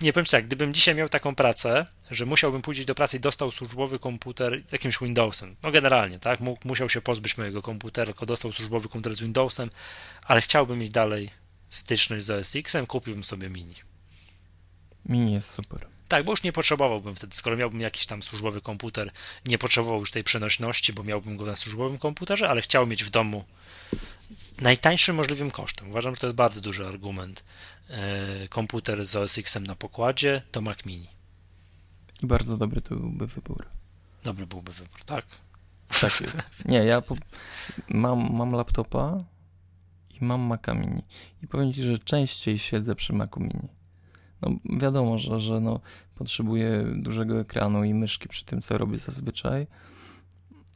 nie powiem tak, gdybym dzisiaj miał taką pracę, że musiałbym pójść do pracy i dostał służbowy komputer z jakimś Windowsem, no generalnie, tak, Mógł, musiał się pozbyć mojego komputera, tylko dostał służbowy komputer z Windowsem, ale chciałbym mieć dalej styczność z OS X-em, kupiłbym sobie Mini. Mini jest super. Tak, bo już nie potrzebowałbym wtedy, skoro miałbym jakiś tam służbowy komputer, nie potrzebował już tej przenośności, bo miałbym go na służbowym komputerze, ale chciał mieć w domu najtańszym możliwym kosztem. Uważam, że to jest bardzo duży argument. E, komputer z OS X-em na pokładzie to Mac Mini. I bardzo dobry to byłby wybór. Dobry byłby wybór, tak. Tak jest. Nie, ja po... mam, mam laptopa i mam Maca Mini. I powiem Ci, że częściej siedzę przy Macu Mini. No wiadomo, że, że no, potrzebuję dużego ekranu i myszki przy tym, co robię zazwyczaj,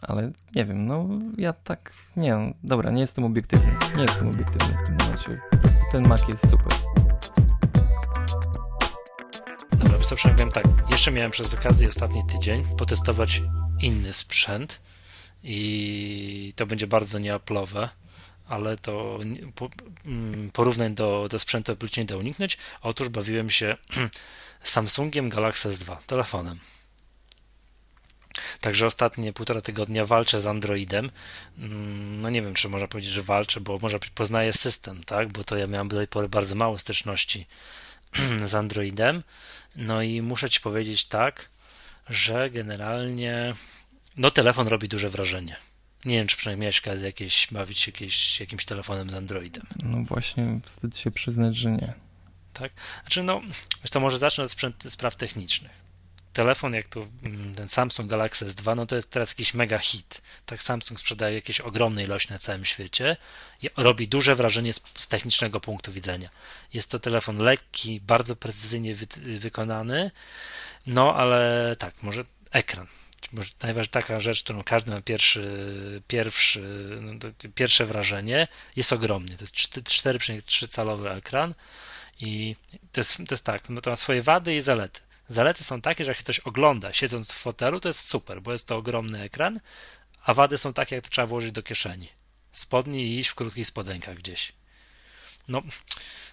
ale nie wiem, no ja tak, nie dobra, nie jestem obiektywny, nie jestem obiektywny w tym momencie, po prostu ten Mac jest super. Dobra, wystarczy, wiem tak, jeszcze miałem przez okazję ostatni tydzień potestować inny sprzęt i to będzie bardzo nieaplowe, ale to mm, porównań do, do sprzętu Apple nie da uniknąć. Otóż bawiłem się *clears throat* Samsungiem Galaxy S2, telefonem. Także ostatnie półtora tygodnia walczę z Androidem. Mm, no nie wiem, czy można powiedzieć, że walczę, bo może poznaję system, tak? Bo to ja miałem do tej pory bardzo mało styczności *clears throat* z Androidem. No i muszę ci powiedzieć tak, że generalnie no telefon robi duże wrażenie. Nie wiem, czy przynajmniej miałeś okazję jakieś, bawić się jakieś, jakimś telefonem z Androidem. No właśnie, wstyd się przyznać, że nie. Tak? Znaczy, no, to może zacznę od sprzęt, spraw technicznych. telefon jak tu mm, ten Samsung Galaxy S2, no to jest teraz jakiś mega hit. Tak Samsung sprzedaje jakieś ogromne ilości na całym świecie i robi duże wrażenie z, z technicznego punktu widzenia. Jest to telefon lekki, bardzo precyzyjnie wy, wykonany, no ale tak, może ekran. Najważniejsza taka rzecz, którą każdy ma pierwszy, pierwszy, no pierwsze wrażenie, jest ogromny. To jest 4,3 calowy ekran i to jest, to jest tak, no to ma swoje wady i zalety. Zalety są takie, że jak coś ogląda siedząc w fotelu, to jest super, bo jest to ogromny ekran, a wady są takie, jak to trzeba włożyć do kieszeni. Spodni i iść w krótkich spodenkach gdzieś. No,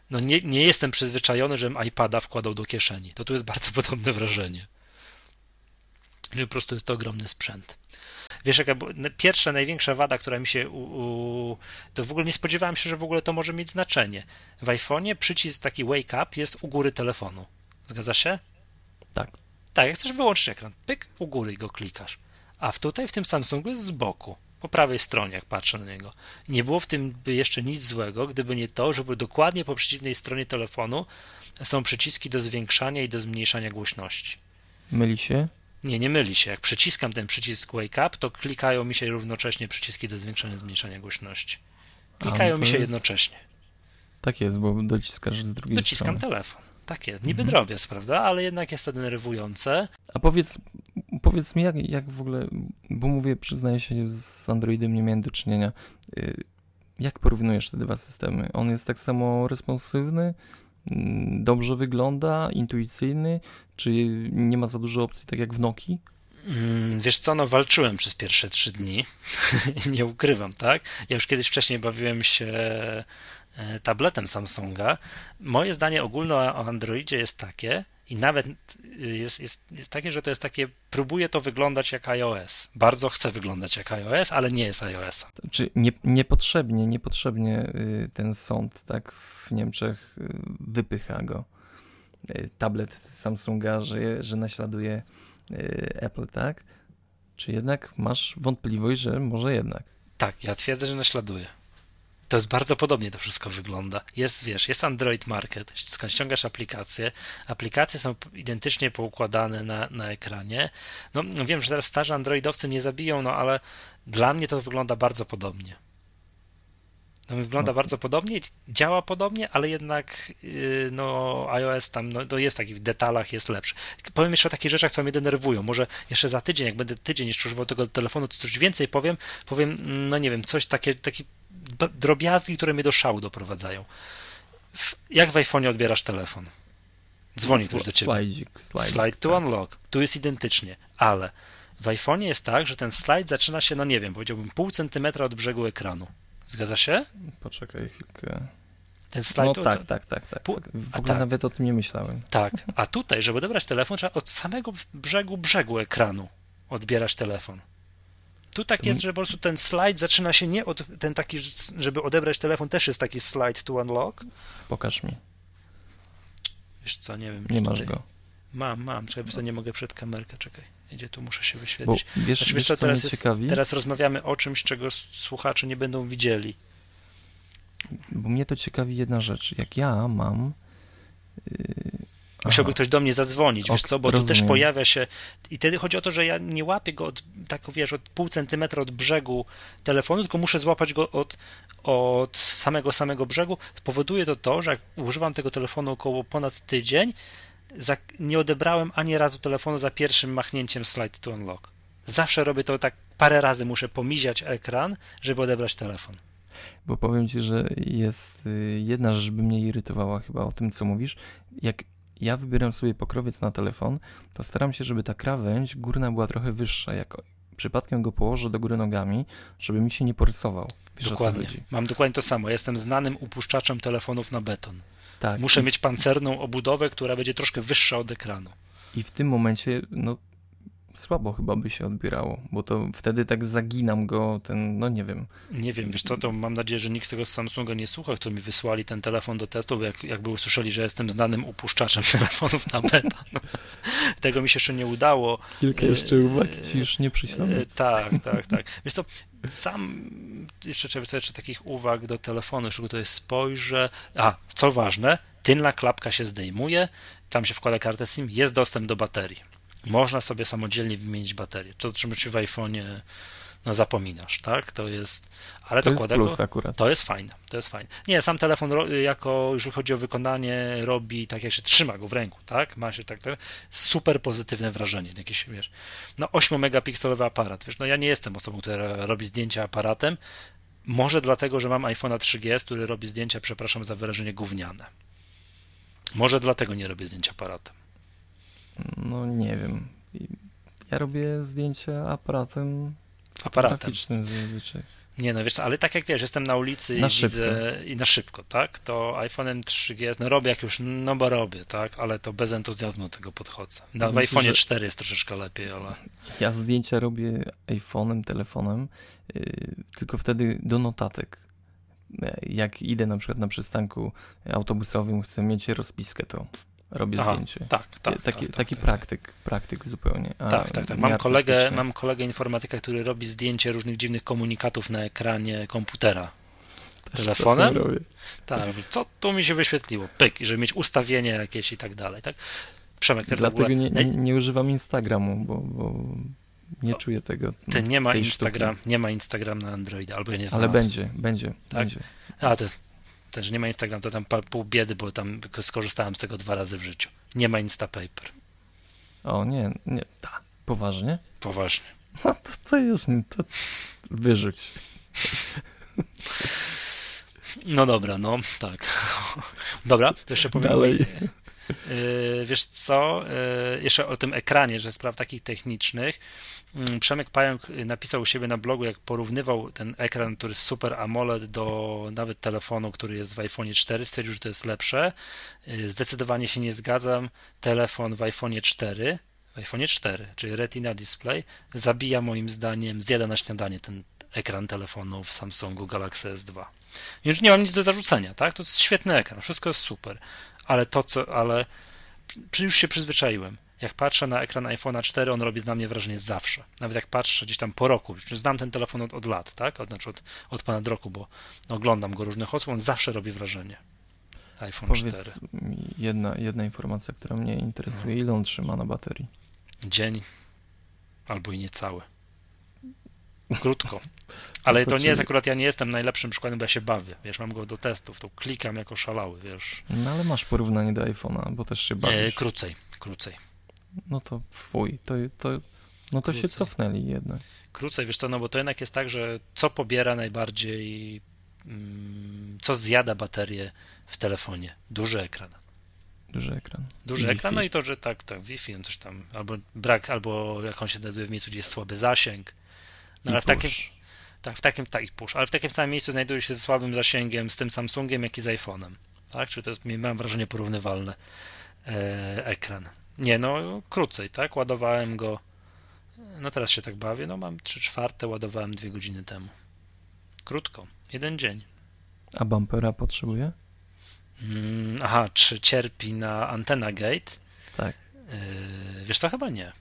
no nie, nie jestem przyzwyczajony, żebym iPada wkładał do kieszeni. To tu jest bardzo *laughs* podobne wrażenie. Że po prostu jest to ogromny sprzęt. Wiesz, jaka pierwsza, największa wada, która mi się. U, u, to w ogóle nie spodziewałem się, że w ogóle to może mieć znaczenie. W iPhone'ie przycisk taki wake up jest u góry telefonu. Zgadza się? Tak. Tak, jak chcesz wyłączyć ekran, pyk, u góry go klikasz. A w tutaj w tym Samsungu jest z boku, po prawej stronie, jak patrzę na niego. Nie było w tym jeszcze nic złego, gdyby nie to, żeby dokładnie po przeciwnej stronie telefonu są przyciski do zwiększania i do zmniejszania głośności. Myli się? Nie, nie myli się. Jak przyciskam ten przycisk Wake Up, to klikają mi się równocześnie przyciski do zwiększania i zmniejszania głośności. Klikają mi się jest... jednocześnie. Tak jest, bo dociskasz z drugiej Dociskam strony. Dociskam telefon. Tak jest. Niby mhm. drobiazg, prawda? Ale jednak jest to denerwujące. A powiedz, powiedz mi, jak, jak w ogóle, bo mówię, przyznaję się, z Androidem nie miałem do czynienia. Y, jak porównujesz te dwa systemy? On jest tak samo responsywny, dobrze wygląda, intuicyjny, czy nie ma za dużo opcji, tak jak w Nokii? Mm, wiesz co, no walczyłem przez pierwsze trzy dni, *laughs* nie ukrywam, tak? Ja już kiedyś wcześniej bawiłem się tabletem Samsunga. Moje zdanie ogólne o Androidzie jest takie, i nawet jest, jest, jest takie, że to jest takie, próbuje to wyglądać jak iOS. Bardzo chce wyglądać jak iOS, ale nie jest iOS. Czy nie, niepotrzebnie, niepotrzebnie y, ten sąd tak w Niemczech y, wypycha go. Y, tablet Samsunga, że, że naśladuje Apple, tak? Czy jednak masz wątpliwość, że może jednak? Tak, ja twierdzę, że naśladuje to jest bardzo podobnie to wszystko wygląda. Jest, wiesz, jest Android Market, ściągasz aplikacje, aplikacje są identycznie poukładane na, na ekranie. No, no wiem, że teraz starzy androidowcy nie zabiją, no ale dla mnie to wygląda bardzo podobnie. No, wygląda no. bardzo podobnie, działa podobnie, ale jednak yy, no, iOS tam no, to jest w takich detalach jest lepszy. Powiem jeszcze o takich rzeczach, co mnie denerwują. Może jeszcze za tydzień, jak będę tydzień jeszcze używał tego telefonu, to coś więcej powiem. Powiem, no nie wiem, coś takie, taki drobiazgi, które mnie do szału doprowadzają. Jak w iPhone'ie odbierasz telefon? Dzwoni ktoś do ciebie. Slide, slide, slide to tak. unlock. Tu jest identycznie, ale w iPhone'ie jest tak, że ten slajd zaczyna się, no nie wiem, powiedziałbym pół centymetra od brzegu ekranu. Zgadza się? Poczekaj chwilkę. Ten slajd. No tak, tak, tak, tak. Pół... W ogóle tak. nawet o tym nie myślałem. Tak, *laughs* a tutaj, żeby odebrać telefon, trzeba od samego brzegu brzegu ekranu odbierać telefon. Tu tak jest, że po prostu ten slajd zaczyna się nie od ten taki, żeby odebrać telefon, też jest taki slide to unlock. Pokaż mi. Wiesz co, nie wiem. Nie masz go. Mam, mam. Czekaj, co nie mogę przed kamerkę, czekaj. Gdzie tu muszę się wyświetlić. Bo wiesz, znaczy, wiesz, co, teraz, jest, teraz rozmawiamy o czymś, czego słuchacze nie będą widzieli. Bo mnie to ciekawi jedna rzecz. Jak ja mam Musiałby ktoś do mnie zadzwonić, wiesz co, bo rozumiem. tu też pojawia się i wtedy chodzi o to, że ja nie łapię go od, tak wiesz, od pół centymetra od brzegu telefonu, tylko muszę złapać go od, od samego samego brzegu. Powoduje to to, że jak używam tego telefonu około ponad tydzień, za, nie odebrałem ani razu telefonu za pierwszym machnięciem slide to unlock. Zawsze robię to tak parę razy, muszę pomiziać ekran, żeby odebrać telefon. Bo powiem ci, że jest y, jedna rzecz, by mnie irytowała chyba o tym, co mówisz. Jak ja wybieram sobie pokrowiec na telefon, to staram się, żeby ta krawędź górna była trochę wyższa. Jak przypadkiem go położę do góry nogami, żeby mi się nie porysował. Wiesz, dokładnie. Mam dokładnie to samo. Jestem znanym upuszczaczem telefonów na beton. Tak. Muszę I... mieć pancerną obudowę, która będzie troszkę wyższa od ekranu. I w tym momencie, no słabo chyba by się odbierało, bo to wtedy tak zaginam go, ten, no nie wiem. Nie wiem, wiesz co, to mam nadzieję, że nikt tego z Samsunga nie słucha, kto mi wysłali ten telefon do testu, bo jak, jakby usłyszeli, że jestem znanym upuszczaczem *laughs* telefonów na beton. tego mi się jeszcze nie udało. Kilka jeszcze uwag ci już nie przyślę. E, tak, tak, tak. Wiesz co, sam jeszcze trzeba jeszcze takich uwag do telefonu, jeszcze tutaj spojrzę. A, co ważne, tylna klapka się zdejmuje, tam się wkłada kartę SIM, jest dostęp do baterii można sobie samodzielnie wymienić baterię. To, czym się w iPhone'ie no zapominasz, tak? To jest, ale To to, jest plus akurat. to jest fajne, to jest fajne. Nie, sam telefon jako, jeżeli chodzi o wykonanie, robi tak jak się trzyma go w ręku, tak? Ma się tak, tak super pozytywne wrażenie, jakieś, wiesz, no 8 megapikselowy aparat, wiesz, no ja nie jestem osobą, która robi zdjęcia aparatem, może dlatego, że mam iPhone'a 3GS, który robi zdjęcia, przepraszam za wyrażenie, gówniane. Może dlatego nie robię zdjęć aparatem. No nie wiem. I Ja robię zdjęcia aparatem Aparatem. zazwyczaj. Nie no, wiesz ale tak jak wiesz, jestem na ulicy i Na szybko. widzę i na szybko, tak? To iPhone'em 3GS, no robię jak już, no bo robię, tak? Ale to bez entuzjazmu do tego podchodzę. Na ci, iPhone'ie że- 4 jest troszeczkę lepiej, ale Ja zdjęcia robię iPhone'em, telefonem, yy, tylko wtedy do notatek. E, Jak idę na przykład na przystanku autobusowym, chcę mieć rozpiskę, to robię Aha, zdjęcie. tak, tak. taki tak, taki tak, praktyk, praktyk zupełnie. Tak, tak, tak. Mam kolegę, mam kolegę informatyka, który robi zdjęcie różnych dziwnych komunikatów na ekranie komputera. Też telefonem? Tak, co tu mi się wyświetliło? Pyk, żeby mieć ustawienie jakieś i tak dalej, tak? Przemek, w Dlatego ogóle... nie, nie, nie używam Instagramu, bo, bo nie czuję tego. Ty nie ma Instagram, nie ma Instagram na Androida, albo ja nie Ale znalazłem. będzie, będzie, Tak? będzie. A, to też nie ma Instagram, to tam pół biedy, bo tam skorzystałem z tego dwa razy w życiu. Nie ma Instapaper. O nie, nie, poważnie? Poważnie. *laughs* No to, to jest, to wyrzuć. No dobra, no tak. *laughs* Dobra, to jeszcze powiem. Dalej. Yy, wiesz co, yy, jeszcze o tym ekranie, że spraw takich technicznych. Yy, Przemek Pająk napisał u siebie na blogu, jak porównywał ten ekran, który jest Super AMOLED do nawet telefonu, który jest w iPhone 4, stwierdził, że to jest lepsze. Yy, Zdecydowanie się nie zgadzam. Telefon w iPhone 4, w iPhone 4, czyli Retina Display, zabija moim zdaniem, zjada na śniadanie ten ekran telefonu w Samsungu Galaxy S2. Więc nie mam nic do zarzucenia, tak? To jest świetny ekran, wszystko jest super ale to co, ale już się przyzwyczaiłem. Jak patrzę na ekran iPhone'a 4, on robi na mnie wrażenie zawsze. Nawet jak patrzę gdzieś tam po roku, już znam ten telefon od, od lat, tak? Od, znaczy od, od ponad roku, bo oglądam go różnych osób, on zawsze robi wrażenie. iPhone 4. Powiedz mi jedna, jedna informacja, która mnie interesuje. No. Ile on trzyma na baterii? Dzień albo i niecały. Krótko. *laughs* Ale to to nie czyli- jest akurat, ja nie jestem najlepszym przykładem, bo ja się bawię. Wiesz, mam go do testów, to klikam jako szalały, wiesz. No ale masz porównanie do iPhone'a, bo też się E, bawisz. krócej, krócej. No to fuj, to, to, no to się cofnęli jednak. Krócej, wiesz co, no bo to jednak jest tak, że co pobiera najbardziej, mm, co zjada baterię w telefonie? Duży ekran. Duży ekran. Duży ekran, no i to, że tak, tak, Wi-Fi, coś tam, albo brak, albo jak on się znajduje w miejscu, gdzie jest słaby zasięg. No ale w takim, tak, w takim, tak, i push, ale w takim samym miejscu znajduje się ze słabym zasięgiem z tym Samsungiem, jak i z iPhone'em. Tak, czy to jest, mam wrażenie, porównywalny e, ekran. Nie, no, krócej, tak, ładowałem go, no teraz się tak bawię, no mam 3 czwarte, ładowałem dwie godziny temu. Krótko, jeden dzień. A bumpera potrzebuje? Mm, aha, czy cierpi na antena gate? Tak. Yy, wiesz co, chyba nie.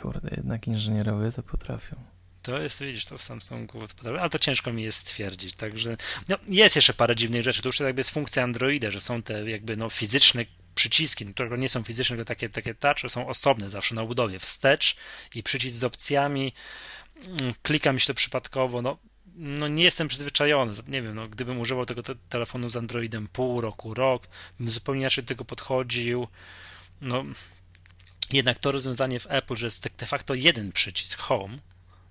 Kurde, jednak inżynierowie to potrafią. To jest, widzisz, to w Samsungu, potrafię, ale to ciężko mi jest stwierdzić. Także no, jest jeszcze parę dziwnych rzeczy. To już jakby jest funkcja Androida, że są te jakby no, fizyczne przyciski, no, które nie są fizyczne, tylko takie, takie touch, są osobne zawsze na budowie. Wstecz i przycisk z opcjami. Mm, Klika mi się to przypadkowo. No, no nie jestem przyzwyczajony. Nie wiem, no, gdybym używał tego te telefonu z Androidem pół roku, rok, bym zupełnie inaczej do tego podchodził. No, jednak to rozwiązanie w Apple, że jest de facto jeden przycisk Home,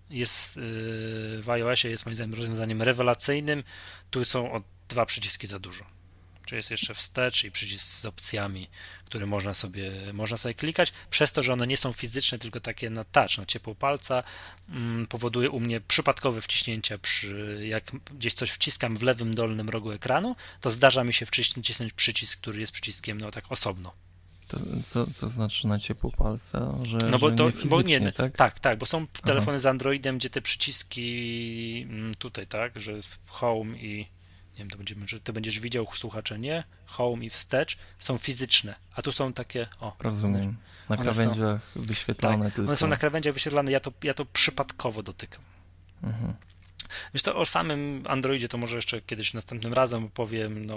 jest yy, w iOSie jest moim zdaniem rozwiązaniem rewelacyjnym. Tu są o dwa przyciski za dużo. Czy jest jeszcze wstecz i przycisk z opcjami, które można sobie, można sobie klikać. Przez to, że one nie są fizyczne, tylko takie na touch, na ciepło palca, mm, powoduje u mnie przypadkowe wciśnięcia. Przy, jak gdzieś coś wciskam w lewym dolnym rogu ekranu, to zdarza mi się wcisnąć przycisk, który jest przyciskiem no tak osobno. To, co, co znaczy na ciepło palca? Że, No bo że to, nie bo fizycznie, nie, tak? tak, tak, bo są telefony z Androidem, gdzie te przyciski mm, tutaj, tak, że home i nie wiem, to będziemy, czy ty będziesz widział słuchacze, nie? Home i wstecz są fizyczne, a tu są takie, o, Rozumiem. Na One są- krawędziach wyświetlane tak, tylko. one są na krawędziach wyświetlane, ja to, ja to przypadkowo dotykam. Mhm. Wiesz to o samym Androidzie to może jeszcze kiedyś następnym razem opowiem, no,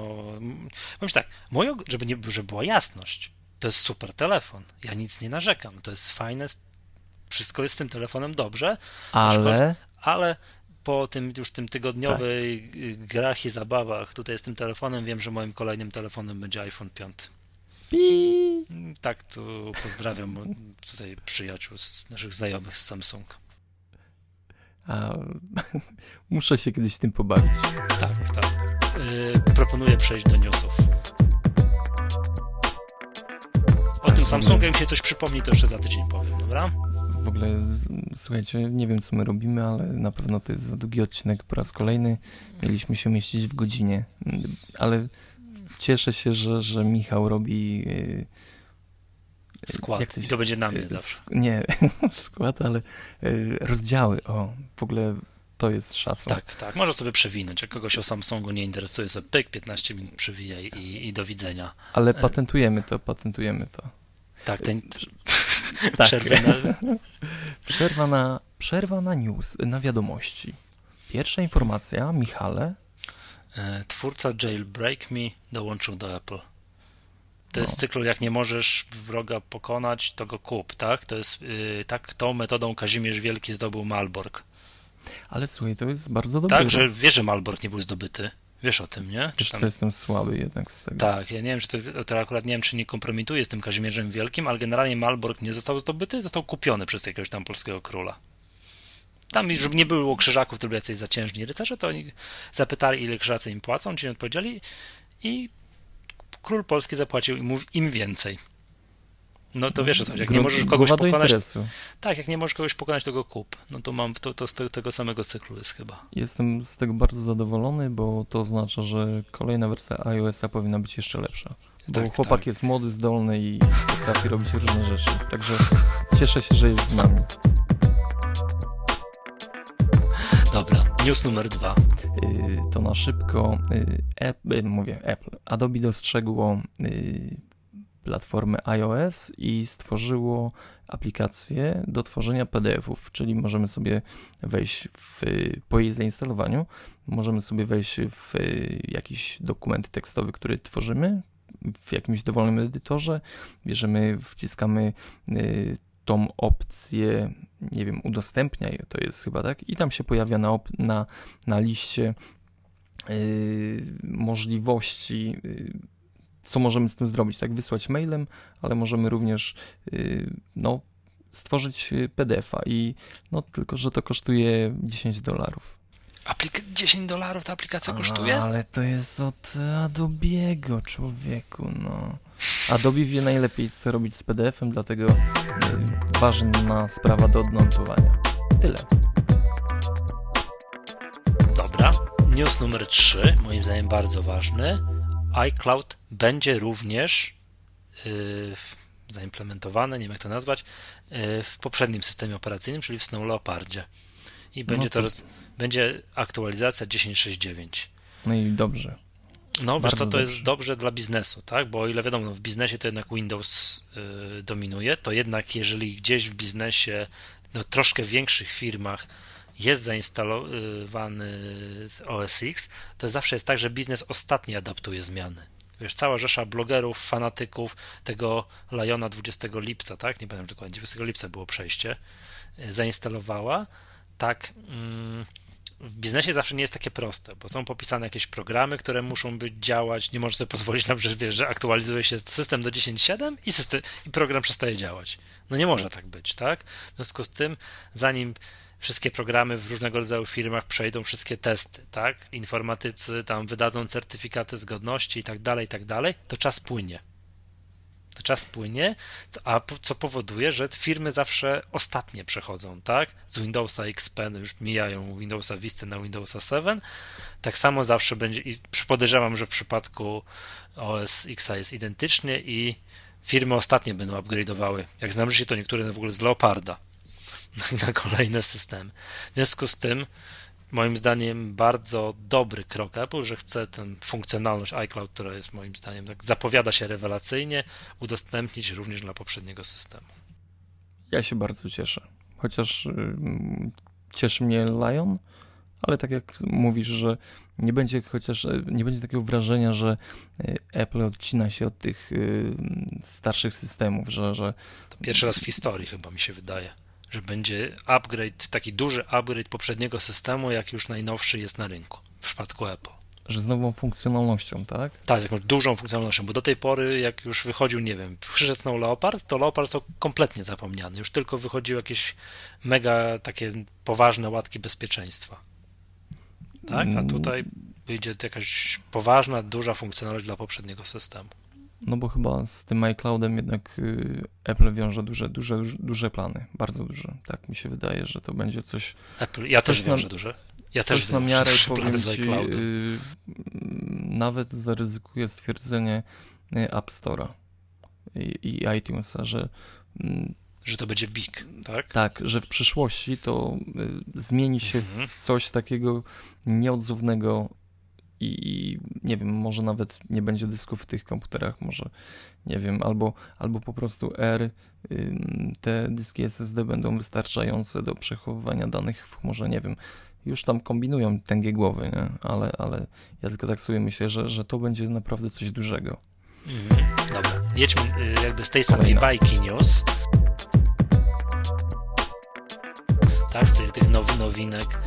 powiem ci tak, moje, żeby, nie, żeby była jasność, to jest super telefon. Ja nic nie narzekam. To jest fajne. Wszystko jest z tym telefonem dobrze. Ale. Ale po tym już tym tygodniowej tak. grach i zabawach tutaj z tym telefonem wiem, że moim kolejnym telefonem będzie iPhone 5. Pi. Tak, tu pozdrawiam tutaj przyjaciół z naszych znajomych z Samsung. A, *laughs* muszę się kiedyś tym pobawić. Tak, tak. Yy, proponuję przejść do newsów. Jak mi się coś przypomni, to jeszcze za tydzień powiem, dobra? W ogóle, słuchajcie, nie wiem co my robimy, ale na pewno to jest za długi odcinek po raz kolejny. Mieliśmy się mieścić w godzinie, ale cieszę się, że, że Michał robi. Yy, skład. To, się, to, będzie na mnie zawsze. Nie, *laughs* skład, ale yy, rozdziały. O, w ogóle to jest szacun. Tak, tak. Może sobie przewinąć. Jak kogoś o Samsungu nie interesuje, sobie pyk, 15 minut przewijaj i, i do widzenia. Ale patentujemy to, patentujemy to. Tak, ten... *laughs* tak. Przerwa na... przerwa na... Przerwa na news, na wiadomości. Pierwsza informacja, Michale. E, twórca Jailbreak Me dołączył do Apple. To no. jest cykl, jak nie możesz wroga pokonać, to go kup, tak? To jest, yy, tak, tą metodą Kazimierz Wielki zdobył Malbork. Ale słuchaj, to jest bardzo dobre. Tak, że wiesz, że Malbork nie był zdobyty. Wiesz o tym, nie? Wiesz tam... jestem słaby jednak z tego. Tak, ja nie wiem, czy to, to akurat nie wiem, czy nie kompromituje z tym Kazimierzem Wielkim, ale generalnie Malbork nie został zdobyty, został kupiony przez jakiegoś tam polskiego króla. Tam, żeby nie było krzyżaków, to byli jacyś zaciężni rycerze, to oni zapytali, ile krzyżacy im płacą, ci nie odpowiedzieli i król polski zapłacił im więcej. No to wiesz jak nie możesz kogoś pokonać. Tak, jak nie możesz kogoś pokonać, to go kup. No to mam to, to z tego samego cyklu jest chyba. Jestem z tego bardzo zadowolony, bo to oznacza, że kolejna wersja iOS-a powinna być jeszcze lepsza. Bo tak, chłopak tak. jest młody, zdolny i potrafi robić różne rzeczy. Także cieszę się, że jest z nami. Dobra, news numer dwa. Y, to na szybko. Apple, y, mówię Apple. Adobe dostrzegło y, platformy iOS i stworzyło aplikację do tworzenia PDF-ów, czyli możemy sobie wejść w, po jej zainstalowaniu, możemy sobie wejść w jakiś dokument tekstowy, który tworzymy w jakimś dowolnym edytorze, bierzemy, wciskamy tą opcję, nie wiem, udostępniaj, to jest chyba tak, i tam się pojawia na, na, na liście yy, możliwości, yy, co możemy z tym zrobić, tak, wysłać mailem, ale możemy również, yy, no, stworzyć PDF-a i no tylko, że to kosztuje 10 dolarów. Aplik 10 dolarów ta aplikacja kosztuje? Ale to jest od Adobe'ego, człowieku, no. Adobe wie najlepiej, co robić z PDF-em, dlatego y, ważna sprawa do odnotowania. Tyle. Dobra. News numer 3, moim zdaniem bardzo ważny. iCloud będzie również yy, zaimplementowany, nie wiem jak to nazwać, yy, w poprzednim systemie operacyjnym, czyli w Snow Leopardzie. I będzie no to, to będzie aktualizacja 10.6.9. No i dobrze. No, wiesz co, to dobrze. jest dobrze dla biznesu, tak? Bo o ile wiadomo, no w biznesie to jednak Windows y, dominuje, to jednak jeżeli gdzieś w biznesie, no troszkę większych firmach jest zainstalowany OS X, to zawsze jest tak, że biznes ostatni adaptuje zmiany. Wiesz, cała rzesza blogerów, fanatyków tego Liona 20 lipca, tak? Nie pamiętam dokładnie, 20 lipca było przejście, y, zainstalowała, tak. Mm, w biznesie zawsze nie jest takie proste, bo są popisane jakieś programy, które muszą być działać. Nie możesz sobie pozwolić na że, wiesz, że aktualizuje się system do 10.7 i, system, i program przestaje działać. No nie może tak być, tak? W związku z tym, zanim wszystkie programy w różnego rodzaju firmach przejdą wszystkie testy, tak? Informatycy tam wydadzą certyfikaty zgodności i tak dalej, i tak dalej, to czas płynie czas płynie, a co powoduje, że firmy zawsze ostatnie przechodzą, tak? Z Windowsa XP już mijają Windowsa Vista na Windowsa 7. Tak samo zawsze będzie i podejrzewam, że w przypadku OS X jest identycznie i firmy ostatnie będą upgrade'owały. Jak znam się to niektóre w ogóle z Leoparda na kolejne systemy. W związku z tym moim zdaniem bardzo dobry krok Apple, że chce tę funkcjonalność iCloud, która jest moim zdaniem tak zapowiada się rewelacyjnie, udostępnić również dla poprzedniego systemu. Ja się bardzo cieszę. Chociaż yy, cieszy mnie Lion, ale tak jak mówisz, że nie będzie chociaż, e, nie będzie takiego wrażenia, że e, Apple odcina się od tych starszych systemów, że... że... To pierwszy raz w historii chyba mi się wydaje, że będzie upgrade, taki duży upgrade poprzedniego systemu, jak już najnowszy jest na rynku w przypadku Apple że z nową funkcjonalnością, tak? Tak, z jakąś dużą funkcjonalnością, bo do tej pory, jak już wychodził, nie wiem, przyszedł Leopard, to Leopard to kompletnie zapomniany. Już tylko wychodziły jakieś mega takie poważne łatki bezpieczeństwa. Tak? A mm. tutaj wyjdzie jakaś poważna, duża funkcjonalność dla poprzedniego systemu. No bo chyba z tym iCloudem jednak y, Apple wiąże duże, duże, duże plany, bardzo duże. Tak mi się wydaje, że to będzie coś. Apple, ja coś też wiążę na, duże. Ja też na miarę powiem ci, yy, nawet zaryzykuję stwierdzenie y, App Store'a i, i iTunesa, że yy, że to będzie big, tak? Tak, że w przyszłości to y, zmieni się mhm. w coś takiego nieodzownego i nie wiem, może nawet nie będzie dysków w tych komputerach, może nie wiem, albo, albo po prostu R, te dyski SSD będą wystarczające do przechowywania danych w chmurze, nie wiem. Już tam kombinują tęgie głowy, nie? Ale, ale ja tylko tak sobie myślę, że, że to będzie naprawdę coś dużego. Mhm. Dobra, jedźmy y, jakby z tej samej bajki news. Tak, z tych, tych now, nowinek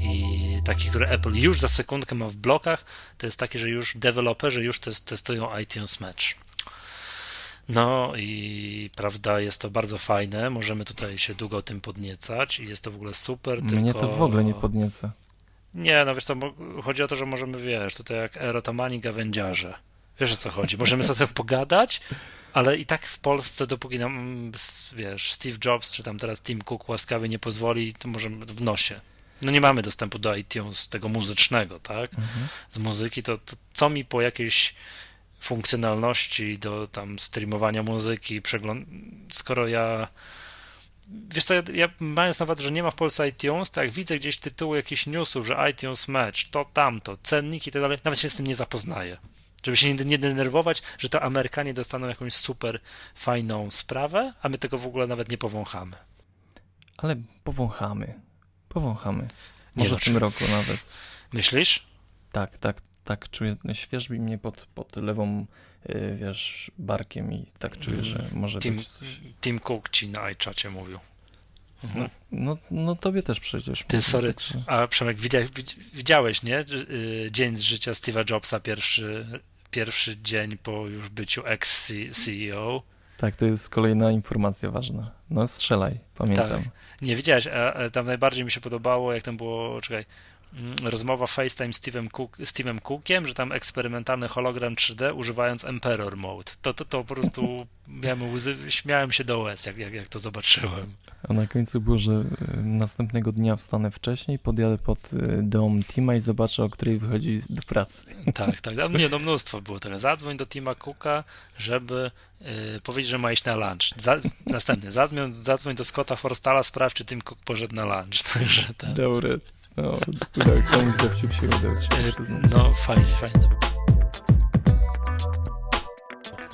i takich, które Apple już za sekundkę ma w blokach, to jest takie, że już deweloperzy już testują iTunes Match. No i prawda, jest to bardzo fajne, możemy tutaj się długo o tym podniecać i jest to w ogóle super. Mnie tylko... to w ogóle nie podnieca. Nie, no wiesz co, chodzi o to, że możemy, wiesz, tutaj jak erotomani gawędziarze. Wiesz o co chodzi? Możemy sobie pogadać, ale i tak w Polsce, dopóki nam, wiesz, Steve Jobs czy tam teraz Tim Cook łaskawie nie pozwoli, to możemy w nosie no nie mamy dostępu do iTunes tego muzycznego, tak? Mhm. Z muzyki, to, to co mi po jakiejś funkcjonalności do tam streamowania muzyki, przegląd... skoro ja wiesz co, ja, ja mając nawet, że nie ma w Polsce iTunes, to jak widzę gdzieś tytuły jakichś newsów, że iTunes Match, to tamto, cenniki i tak dalej, nawet się z tym nie zapoznaję. Żeby się nie denerwować, że to Amerykanie dostaną jakąś super fajną sprawę, a my tego w ogóle nawet nie powąchamy. Ale powąchamy. Powąchamy. Może nie, w tym roku nawet. Myślisz? Tak, tak, tak czuję. Świeżbi mnie pod, pod lewą, yy, wiesz, barkiem i tak czuję, że mhm. może Tim, być coś. Tim Cook ci na iChacie mówił. Mhm. No, no, no, tobie też przecież. Ty, sorry, także... a Przemek, widziałeś, widziałeś, nie? Y, dzień z życia Steve'a Jobsa, pierwszy, pierwszy dzień po już byciu ex-CEO. Tak, to jest kolejna informacja ważna. No strzelaj, pamiętam. Tak. Nie widziałeś, tam najbardziej mi się podobało, jak tam było, czekaj, rozmowa FaceTime z Steve'em, Cook, Steve'em Cookiem, że tam eksperymentalny hologram 3D używając Emperor Mode. To, to, to po prostu *laughs* miałem łzy, śmiałem się do łez, jak, jak, jak to zobaczyłem. A na końcu było, że y, następnego dnia wstanę wcześniej, podjadę pod y, dom Tima i zobaczę, o której wychodzi do pracy. Tak, tak. Nie, no *laughs* mnóstwo było tego. Zadzwoń do Tima Cooka, żeby y, powiedzieć, że ma iść na lunch. Za, następny. Zadzwoń, zadzwoń do Scotta Forstala, sprawdź, czy Tim Cook poszedł na lunch. *laughs* Także ten... Dobre. No, udał, komuś dowcip się udał. No, fajnie, fajnie.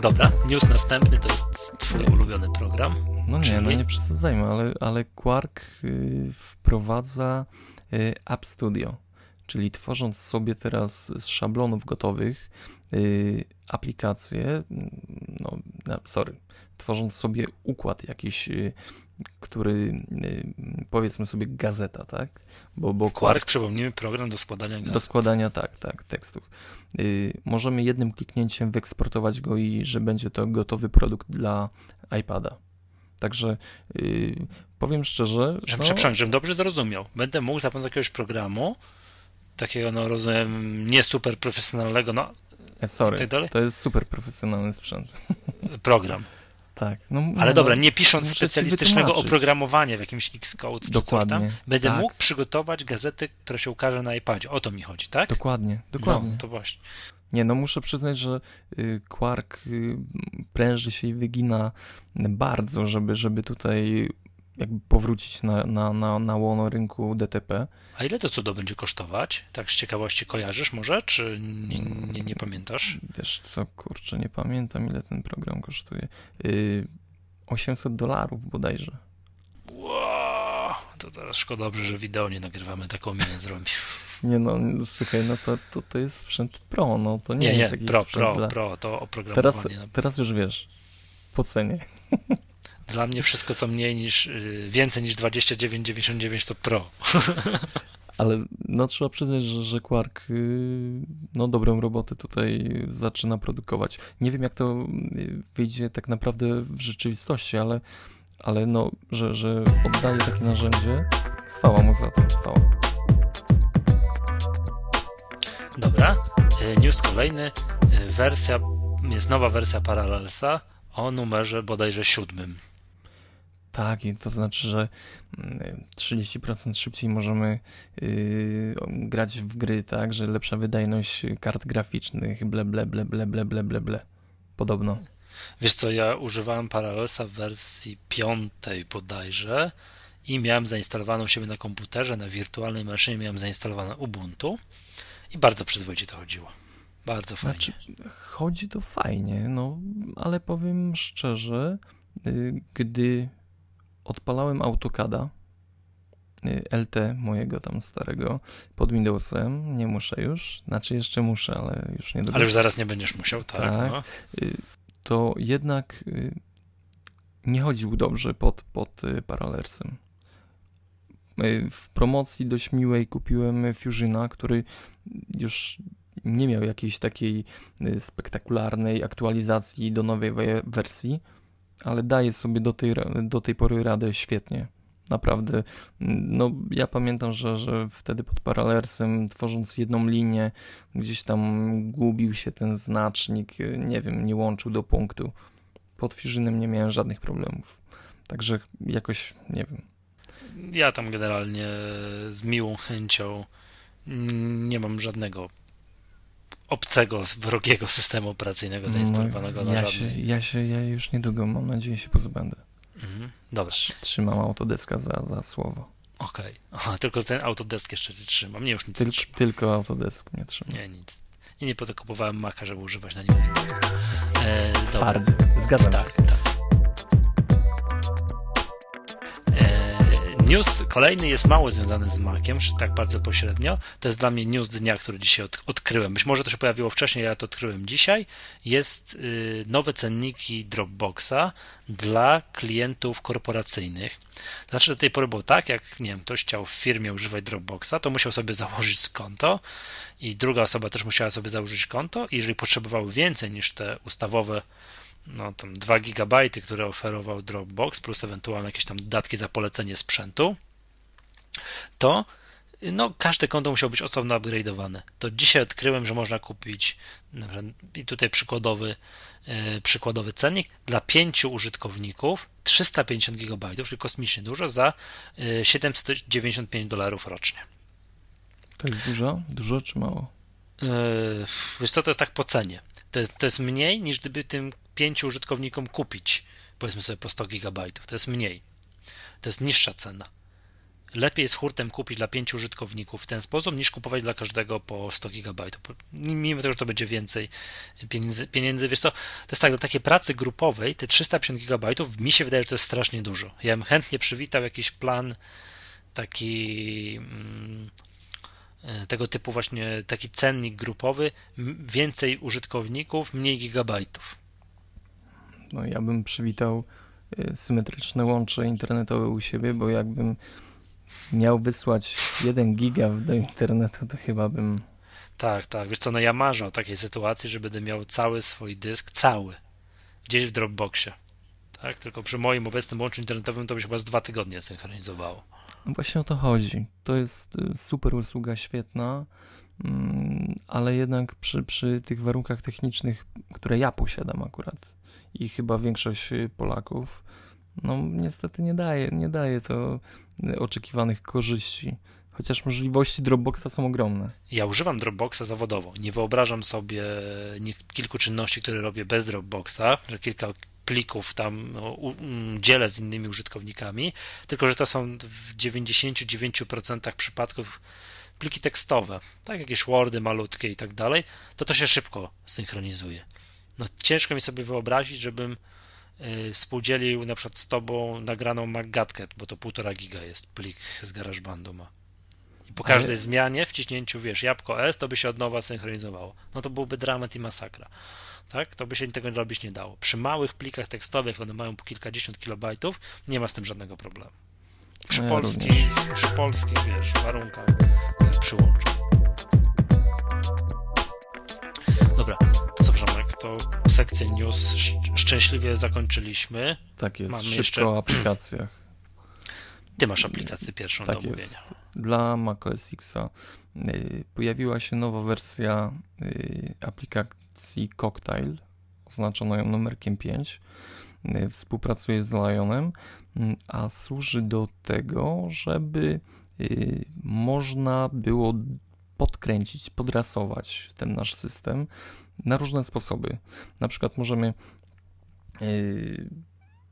Dobra, news następny to jest twój ulubiony program. No nie, Czyli... no nie przesadzajmy, ale, ale Quark y, wprowadza y, App Studio, czyli tworząc sobie teraz z szablonów gotowych y, aplikacje, no sorry, tworząc sobie układ jakiś który powiedzmy sobie gazeta, tak? Bo, bo Quark, Quark przypomnijmy, program do składania gazet. Do składania, tak, tak, tekstów. możemy jednym kliknięciem wyeksportować go i że będzie to gotowy produkt dla iPada. Także yy, powiem szczerze. Że, no... Przepraszam, żebym dobrze zrozumiał. Będę mógł za pomocą jakiegoś programu, takiego, no rozumiem, nie super profesjonalnego, no. E, sorry, tak to jest super profesjonalny sprzęt. Program. Tak. No, Ale no, dobra, nie pisząc specjalistycznego oprogramowania w jakimś Xcode czy Dokładnie. coś tam, będę tak. mógł przygotować gazety, która się ukaże na iPadzie. O to mi chodzi, tak? Dokładnie, dokładnie. No, to właśnie. Nie, no muszę przyznać, że y, Quark y, pręży się i wygina bardzo, żeby, żeby tutaj jakby powrócić na, na, na, na łono rynku DTP. A ile to cudo będzie kosztować? Tak z ciekawości kojarzysz może, czy nie, nie, nie pamiętasz? Wiesz co, kurczę, nie pamiętam ile ten program kosztuje. 800 y, dolarów bodajże. Wow, to zaraz szkoda dobrze, że wideo nie nagrywamy, taką minę zrobił. *laughs* Nie no, słuchaj, no to, to, to jest sprzęt pro, no to nie, Nie, jest nie, jakiś pro, sprzęt pro, dla... pro, to Teraz, oprogramowanie. no. teraz już wiesz, po cenie. *laughs* Dla mnie wszystko, co mniej niż, y, więcej niż 29,99 to pro. *laughs* Ale no trzeba przyznać, że, że Quark y, no dobrą robotę tutaj zaczyna produkować. Nie wiem jak to y, wyjdzie tak naprawdę w rzeczywistości, ale, ale no, że, że oddaje takie narzędzie, chwała mu za to, chwała. Dobra, news kolejny, wersja, jest nowa wersja Parallelsa o numerze bodajże siódmym. Tak, i to znaczy, że mm, 30% szybciej możemy yy, grać w gry, tak, że lepsza wydajność kart graficznych, ble, ble, ble, ble, ble, ble, ble, ble. Podobno. Wiesz co, ja używałem Parallelsa w wersji piątej bodajże i miałem zainstalowaną siebie na komputerze, na wirtualnej maszynie miałem zainstalowane Ubuntu i bardzo przyzwoicie to chodziło. Bardzo fajnie. Znaczy, chodzi to fajnie, no, ale powiem szczerze, y, gdy odpalałem AutoCADa, y, LT mojego tam starego, pod Windowsem, nie muszę już, znaczy jeszcze muszę, ale już nie Ale już zaraz nie będziesz musiał, tak. Tak. No. y, to jednak y, nie chodził dobrze pod, pod Parallersem. W promocji dość miłej kupiłem Fusiona, który już nie miał jakiejś takiej spektakularnej aktualizacji do nowej we- wersji, ale daje sobie do tej, do tej pory radę świetnie. Naprawdę. Mm, No, ja pamiętam, że, że wtedy pod Parallersem, tworząc jedną linię, gdzieś tam gubił się ten znacznik, nie wiem, nie łączył do punktu. Pod Fusionem nie miałem żadnych problemów. Także jakoś, nie wiem. Ja tam generalnie z miłą chęcią nie mam żadnego obcego, wrogiego systemu operacyjnego zainstalowanego na No, ja żadnej. się, ja się, ja już niedługo, mam nadzieję, się pozbędę. Mhm. Dobra, Trz- Trzymam Autodeska za, za słowo. okej. Aha, Tylko ten Autodesk jeszcze trzymam. Nie już nic nie Tyl, trzymam. tylko Autodesk mnie trzyma. Nie, nic. I nie po to kupowałem Maca, żeby używać na nim. E. Twardzie. Zgadzam Tak, się. tak. News kolejny jest mało związany z Maciem, tak bardzo pośrednio. To jest dla mnie news dnia, który dzisiaj od, odkryłem. Być może to się pojawiło wcześniej, ja to odkryłem dzisiaj. Jest y, nowe cenniki Dropboxa dla klientów korporacyjnych. Znaczy do tej pory było tak, jak nie wiem, ktoś chciał w firmie używać Dropboxa, to musiał sobie *laughs* założyć konto i druga osoba też musiała sobie założyć konto i jeżeli potrzebowały więcej niż te ustawowe no tam 2 GB, które oferował Dropbox, plus ewentualnie jakieś tam dodatki za polecenie sprzętu, to no, każde konto musiało być osobno upgrade'owane. To dzisiaj odkryłem, że można kupić i tutaj przykładowy, e, przykładowy cennik dla pięciu użytkowników 350 GB, czyli kosmicznie dużo, za e, 795 dolarów rocznie. To jest dużo? Dużo czy mało? Yy, Wiesz co, to jest tak po cenie. To jest, to jest mniej niż gdyby tym pięciu użytkownikom kupić, powiedzmy sobie po 100 GB. To jest mniej. To jest niższa cena. Lepiej jest hurtem kupić dla pięciu użytkowników w ten sposób, niż kupować dla każdego po 100 GB. Mimo tego, że to będzie więcej pieniędzy, pieniędzy. Wiesz co, to jest tak, do takiej pracy grupowej te 350 GB mi się wydaje, że to jest strasznie dużo. Ja bym chętnie przywitał jakiś plan taki mm, e, tego typu właśnie taki cennik grupowy, więcej użytkowników, mniej gigabajtów. No ja bym przywitał y, symetryczne łącze internetowe u siebie, bo jakbym miał wysłać 1 giga do internetu, to chyba bym... Tak, tak. Wiesz co, no ja marzę o takiej sytuacji, że będę miał cały swój dysk, cały, gdzieś w Dropboxie. Tak, tylko przy moim obecnym łączu internetowym to by się chyba z dwa tygodnie synchronizowało. No właśnie o to chodzi. To jest y, super usługa, świetna, mm, ale jednak przy, przy tych warunkach technicznych, które ja posiadam akurat i chyba większość y, Polaków, no niestety nie daje, nie daje to y, oczekiwanych korzyści. Chociaż możliwości Dropboxa są ogromne. Ja używam Dropboxa zawodowo. Nie wyobrażam sobie nie, kilku czynności, które robię bez Dropboxa, że kilka plików tam no, mm, dzielę z innymi użytkownikami, tylko że to są w 99% przypadków pliki tekstowe, tak jakieś Wordy malutkie i tak dalej, to to się szybko synchronizuje. No ciężko mi sobie wyobrazić, żebym yy, współdzielił na przykład z tobą nagraną MacGatkę, bo to półtora giga jest plik z GarageBandu ma. I po każdej Ale... zmianie, wciśnięciu, wiesz, jabłko S, to by się od nowa synchronizowało. No to byłby dramat i masakra. Tak? To by się tego robić nie dało. Przy małych plikach tekstowych, one mają po kilkadziesiąt kilobajtów, nie ma z tym żadnego problemu. Przy no ja polskich, przy polskich, wiesz, warunkach e, to sekcję news szczęśliwie zakończyliśmy. Tak jest, Mamy szybko jeszcze... o aplikacjach. *clears throat* Ty masz aplikację pierwszą tak do omówienia. Jest. Dla macOS Xa y, pojawiła się nowa wersja y, aplikacji Cocktail, oznaczono ją numerkiem 5. Y, współpracuje z Lionem, a służy do tego, żeby można było podkręcić, podrasować ten nasz system na różne sposoby. Na przykład możemy yy,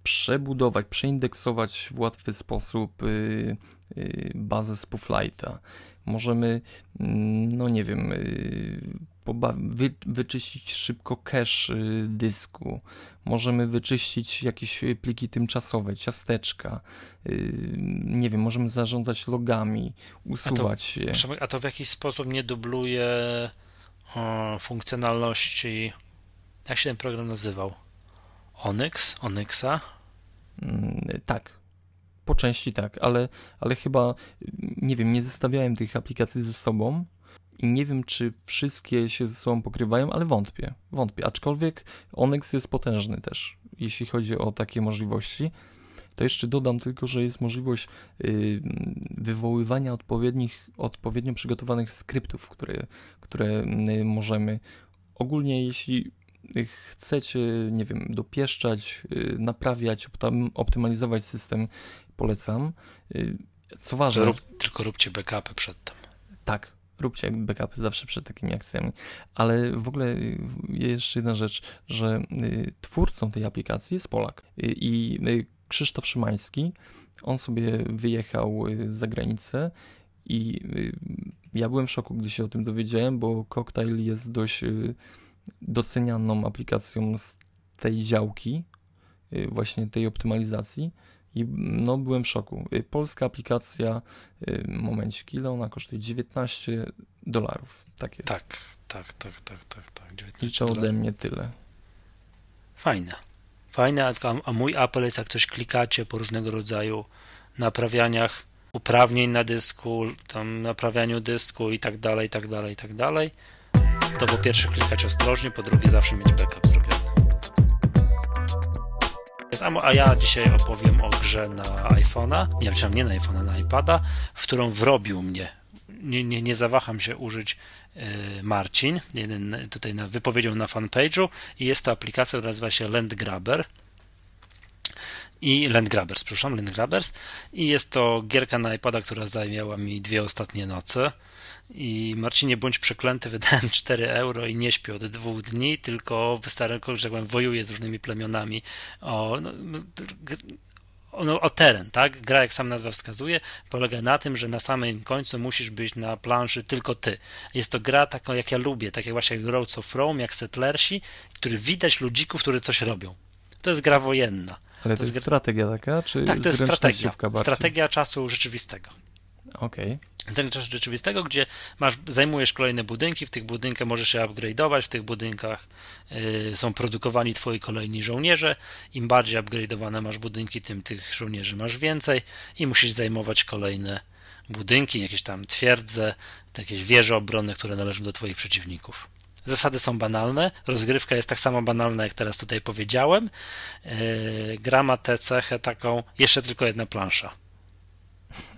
przebudować, przeindeksować w łatwy sposób yy, yy, bazę Spooflighta. Możemy, mm, no nie wiem, wy, wyczyścić szybko cache dysku. Możemy wyczyścić jakieś pliki tymczasowe, ciasteczka. Nie wiem, możemy zarządzać logami, usuwać a to, je. A to w jakiś sposób nie dubluje funkcjonalności. Jak się ten program nazywał? Onyx? Onyxa? Mm, tak. Po części tak, ale, ale chyba nie wiem, nie zestawiałem tych aplikacji ze sobą i nie wiem, czy wszystkie się ze sobą pokrywają, ale wątpię. Wątpię. Aczkolwiek Onyx jest potężny też, jeśli chodzi o takie możliwości. To jeszcze dodam tylko, że jest możliwość y, wywoływania odpowiednich, odpowiednio przygotowanych skryptów, które, które y, możemy. Ogólnie, jeśli chcecie, nie wiem, dopieszczać, y, naprawiać, optymalizować system, polecam. Co ważne. Rób, tylko róbcie backupy przedtem. Tak, róbcie backupy zawsze przed takimi akcjami. Ale w ogóle jeszcze jedna rzecz, że twórcą tej aplikacji jest Polak. I Krzysztof Szymański. On sobie wyjechał y, za granicę i y, ja byłem w szoku, gdy się o tym dowiedziałem, bo Cocktail jest dość y, docenianą aplikacją z tej działki, właśnie tej optymalizacji. I no, byłem w szoku. Polska aplikacja, momencik, ile ona kosztuje? 19 dolarów. Tak jest. Tak, tak, tak, tak, tak. tak. I to ode mnie tyle. Fajne fajne, a, a mój apel jest, jak coś klikacie po różnego rodzaju naprawianiach uprawnień na dysku, tam naprawianiu dysku i tak dalej, i tak dalej, i tak dalej, to po pierwsze klikać ostrożnie, po drugie zawsze mieć backup zrobiony. A ja dzisiaj opowiem o grze na iPhone'a, nie wiem, nie na iPhone'a, na iPada, w którą wrobił mnie nie, nie, nie zawaham się użyć e, Marcin, jeden tutaj na, wypowiedział na fanpage'u i jest to aplikacja, która nazywa się Landgrabber. I Landgrabbers, przepraszam, Landgrabbers. I jest to gierka na iPada, która zajęła mi dwie ostatnie noce. I Marcinie, bądź przeklęty, *laughs* wydałem 4 euro i nie śpię od dwóch dni, tylko wystarczy, że tak wojuję z różnymi plemionami. O, no, no, o teren, tak? Gra, jak sam nazwa wskazuje, polega na tym, że na samym końcu musisz być na planszy tylko ty. Jest to gra taką, jak ja lubię, tak jak właśnie Roads of Rome, jak Settlersi, który widać ludzików, którzy coś robią. To jest gra wojenna. Ale to, to jest strategia taka, czy Tak, to jest strategia. Strategia czasu rzeczywistego. Okej. Okay. Ten czas rzeczywistego, gdzie masz, zajmujesz kolejne budynki, w tych budynkach możesz się upgrade'ować, w tych budynkach y, są produkowani twoi kolejni żołnierze. Im bardziej upgrade'owane masz budynki, tym tych żołnierzy masz więcej i musisz zajmować kolejne budynki, jakieś tam twierdze, jakieś wieże obronne, które należą do twoich przeciwników. Zasady są banalne, rozgrywka jest tak samo banalna, jak teraz tutaj powiedziałem. Yy, gra ma tę cechę taką, jeszcze tylko jedna plansza.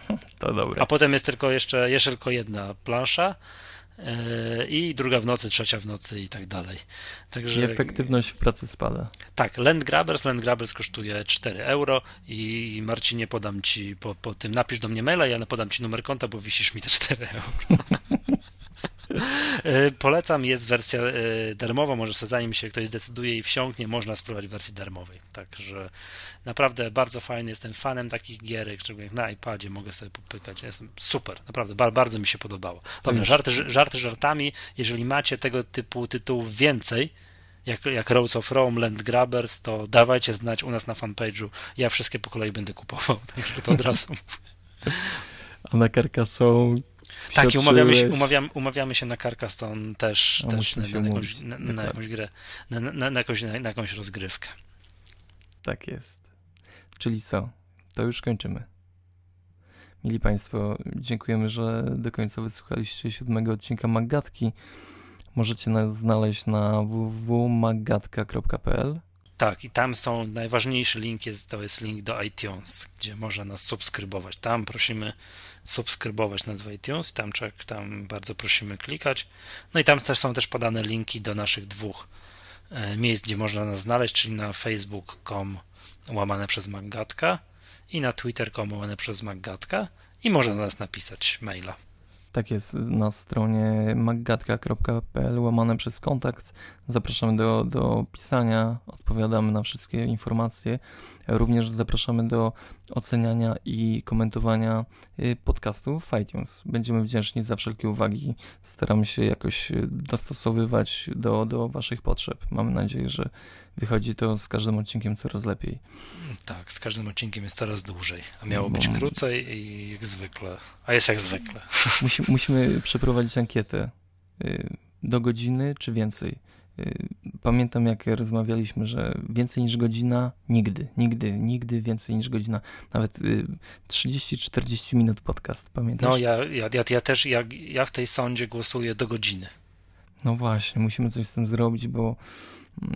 *laughs* To dobre. A potem jest tylko jeszcze, jeszcze tylko jedna plansza yy, i druga w nocy, trzecia w nocy i tak dalej. Także, I efektywność w pracy spada. Tak, Land Grabbers, Land Grabbers kosztuje 4 euro i Marcinie podam ci po, po tym, napisz do mnie maila, ja podam ci numer konta, bo wisisz mi te 4 euro. *laughs* *laughs* E, polecam, jest wersja e, darmowa, może sobie zanim się ktoś zdecyduje i wsiąknie, można spróbować wersji darmowej. Także naprawdę bardzo fajny, jestem fanem takich gierek, szczególnie na iPadzie mogę sobie popykać. Jestem super, naprawdę bardzo mi się podobało. Dobra, żarty, żarty żartami, jeżeli macie tego typu tytułów więcej, jak, jak Roads of Rome, Land Grabbers, to dawajcie znać u nas na fanpage'u. Ja wszystkie po kolei będę kupował, *laughs* także to od razu mówię. A na Tak, i umawiamy się, umawiamy, umawiamy się na Carcassonne też, też na, na, jakąś, na, na, jakąś grę, na, jakąś, na, jakąś rozgrywkę. Tak jest. Czyli co? To już kończymy. Mili Państwo, dziękujemy, że do końca wysłuchaliście siódmego odcinka Magatki. Możecie nas znaleźć na www.magatka.pl tak, i tam są najważniejszy link, jest, to jest link do iTunes, gdzie można nas subskrybować. Tam prosimy subskrybować nas w iTunes tam, tam bardzo prosimy klikać. No i tam też są też podane linki do naszych dwóch e, miejsc, gdzie można nas znaleźć, czyli na facebook.com łamane przez Magatka i na twitter.com łamane przez Magatka i można do nas napisać maila. Tak jest, na stronie maggatka.pl łamane przez kontakt. Zapraszamy do, do pisania, odpowiadamy na wszystkie informacje. Również zapraszamy do oceniania i komentowania y, podcastów w iTunes. Będziemy wdzięczni za wszelkie uwagi. Staramy się jakoś y, dostosowywać do, do Waszych potrzeb. Mamy nadzieję, że wychodzi to z każdym odcinkiem coraz lepiej. Tak, z każdym odcinkiem jest coraz dłużej, a miało być krócej i jak zwykle, a jest jak zwykle. Musi, musimy przeprowadzić ankietę. Y, do godziny czy więcej? Y, pamiętam, jak rozmawialiśmy, że więcej niż godzina nigdy, nigdy, nigdy więcej niż godzina. Nawet 30-40 y, minut podcast, pamiętasz? No, ja, ja, ja, ja też, ja, ja w tej sądzie głosuję do godziny. No właśnie, musimy coś z tym zrobić, bo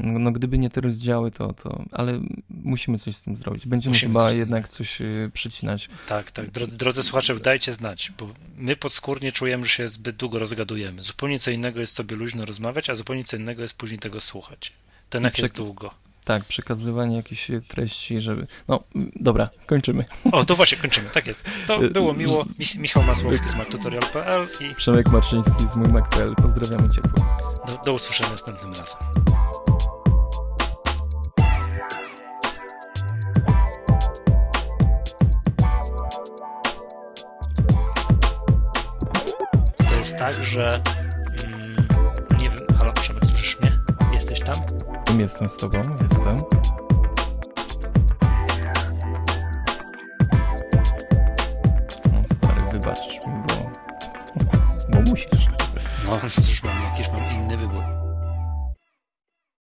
no gdyby nie te rozdziały, to, to ale musimy coś z tym zrobić. Będziemy musimy chyba jednak coś y, przycinać. Tak, tak. Drodzy, drodzy słuchacze, dajcie znać, bo my podskórnie czujemy, że się zbyt długo rozgadujemy. Zupełnie co innego jest sobie luźno rozmawiać, a zupełnie co innego jest później tego słuchać. To jednak jest długo. Tak, przekazywanie jakichś treści, żeby. No, dobra, kończymy. O, to właśnie kończymy, tak jest. To y, było miło. Mich Michał Masłowski z MacTutorial.pl i. Przemek Marczyński z mój Pozdrawiamy ciepło. Do, do usłyszenia następnym razem. Jest tak, że mm, nie wiem, halo Przemek, słyszysz mnie? Jesteś tam? Jestem z tobą, jestem. No, stary, wybaczysz mi, bo, bo musisz. No, *laughs* cóż, mam jakiś mam inny wybór.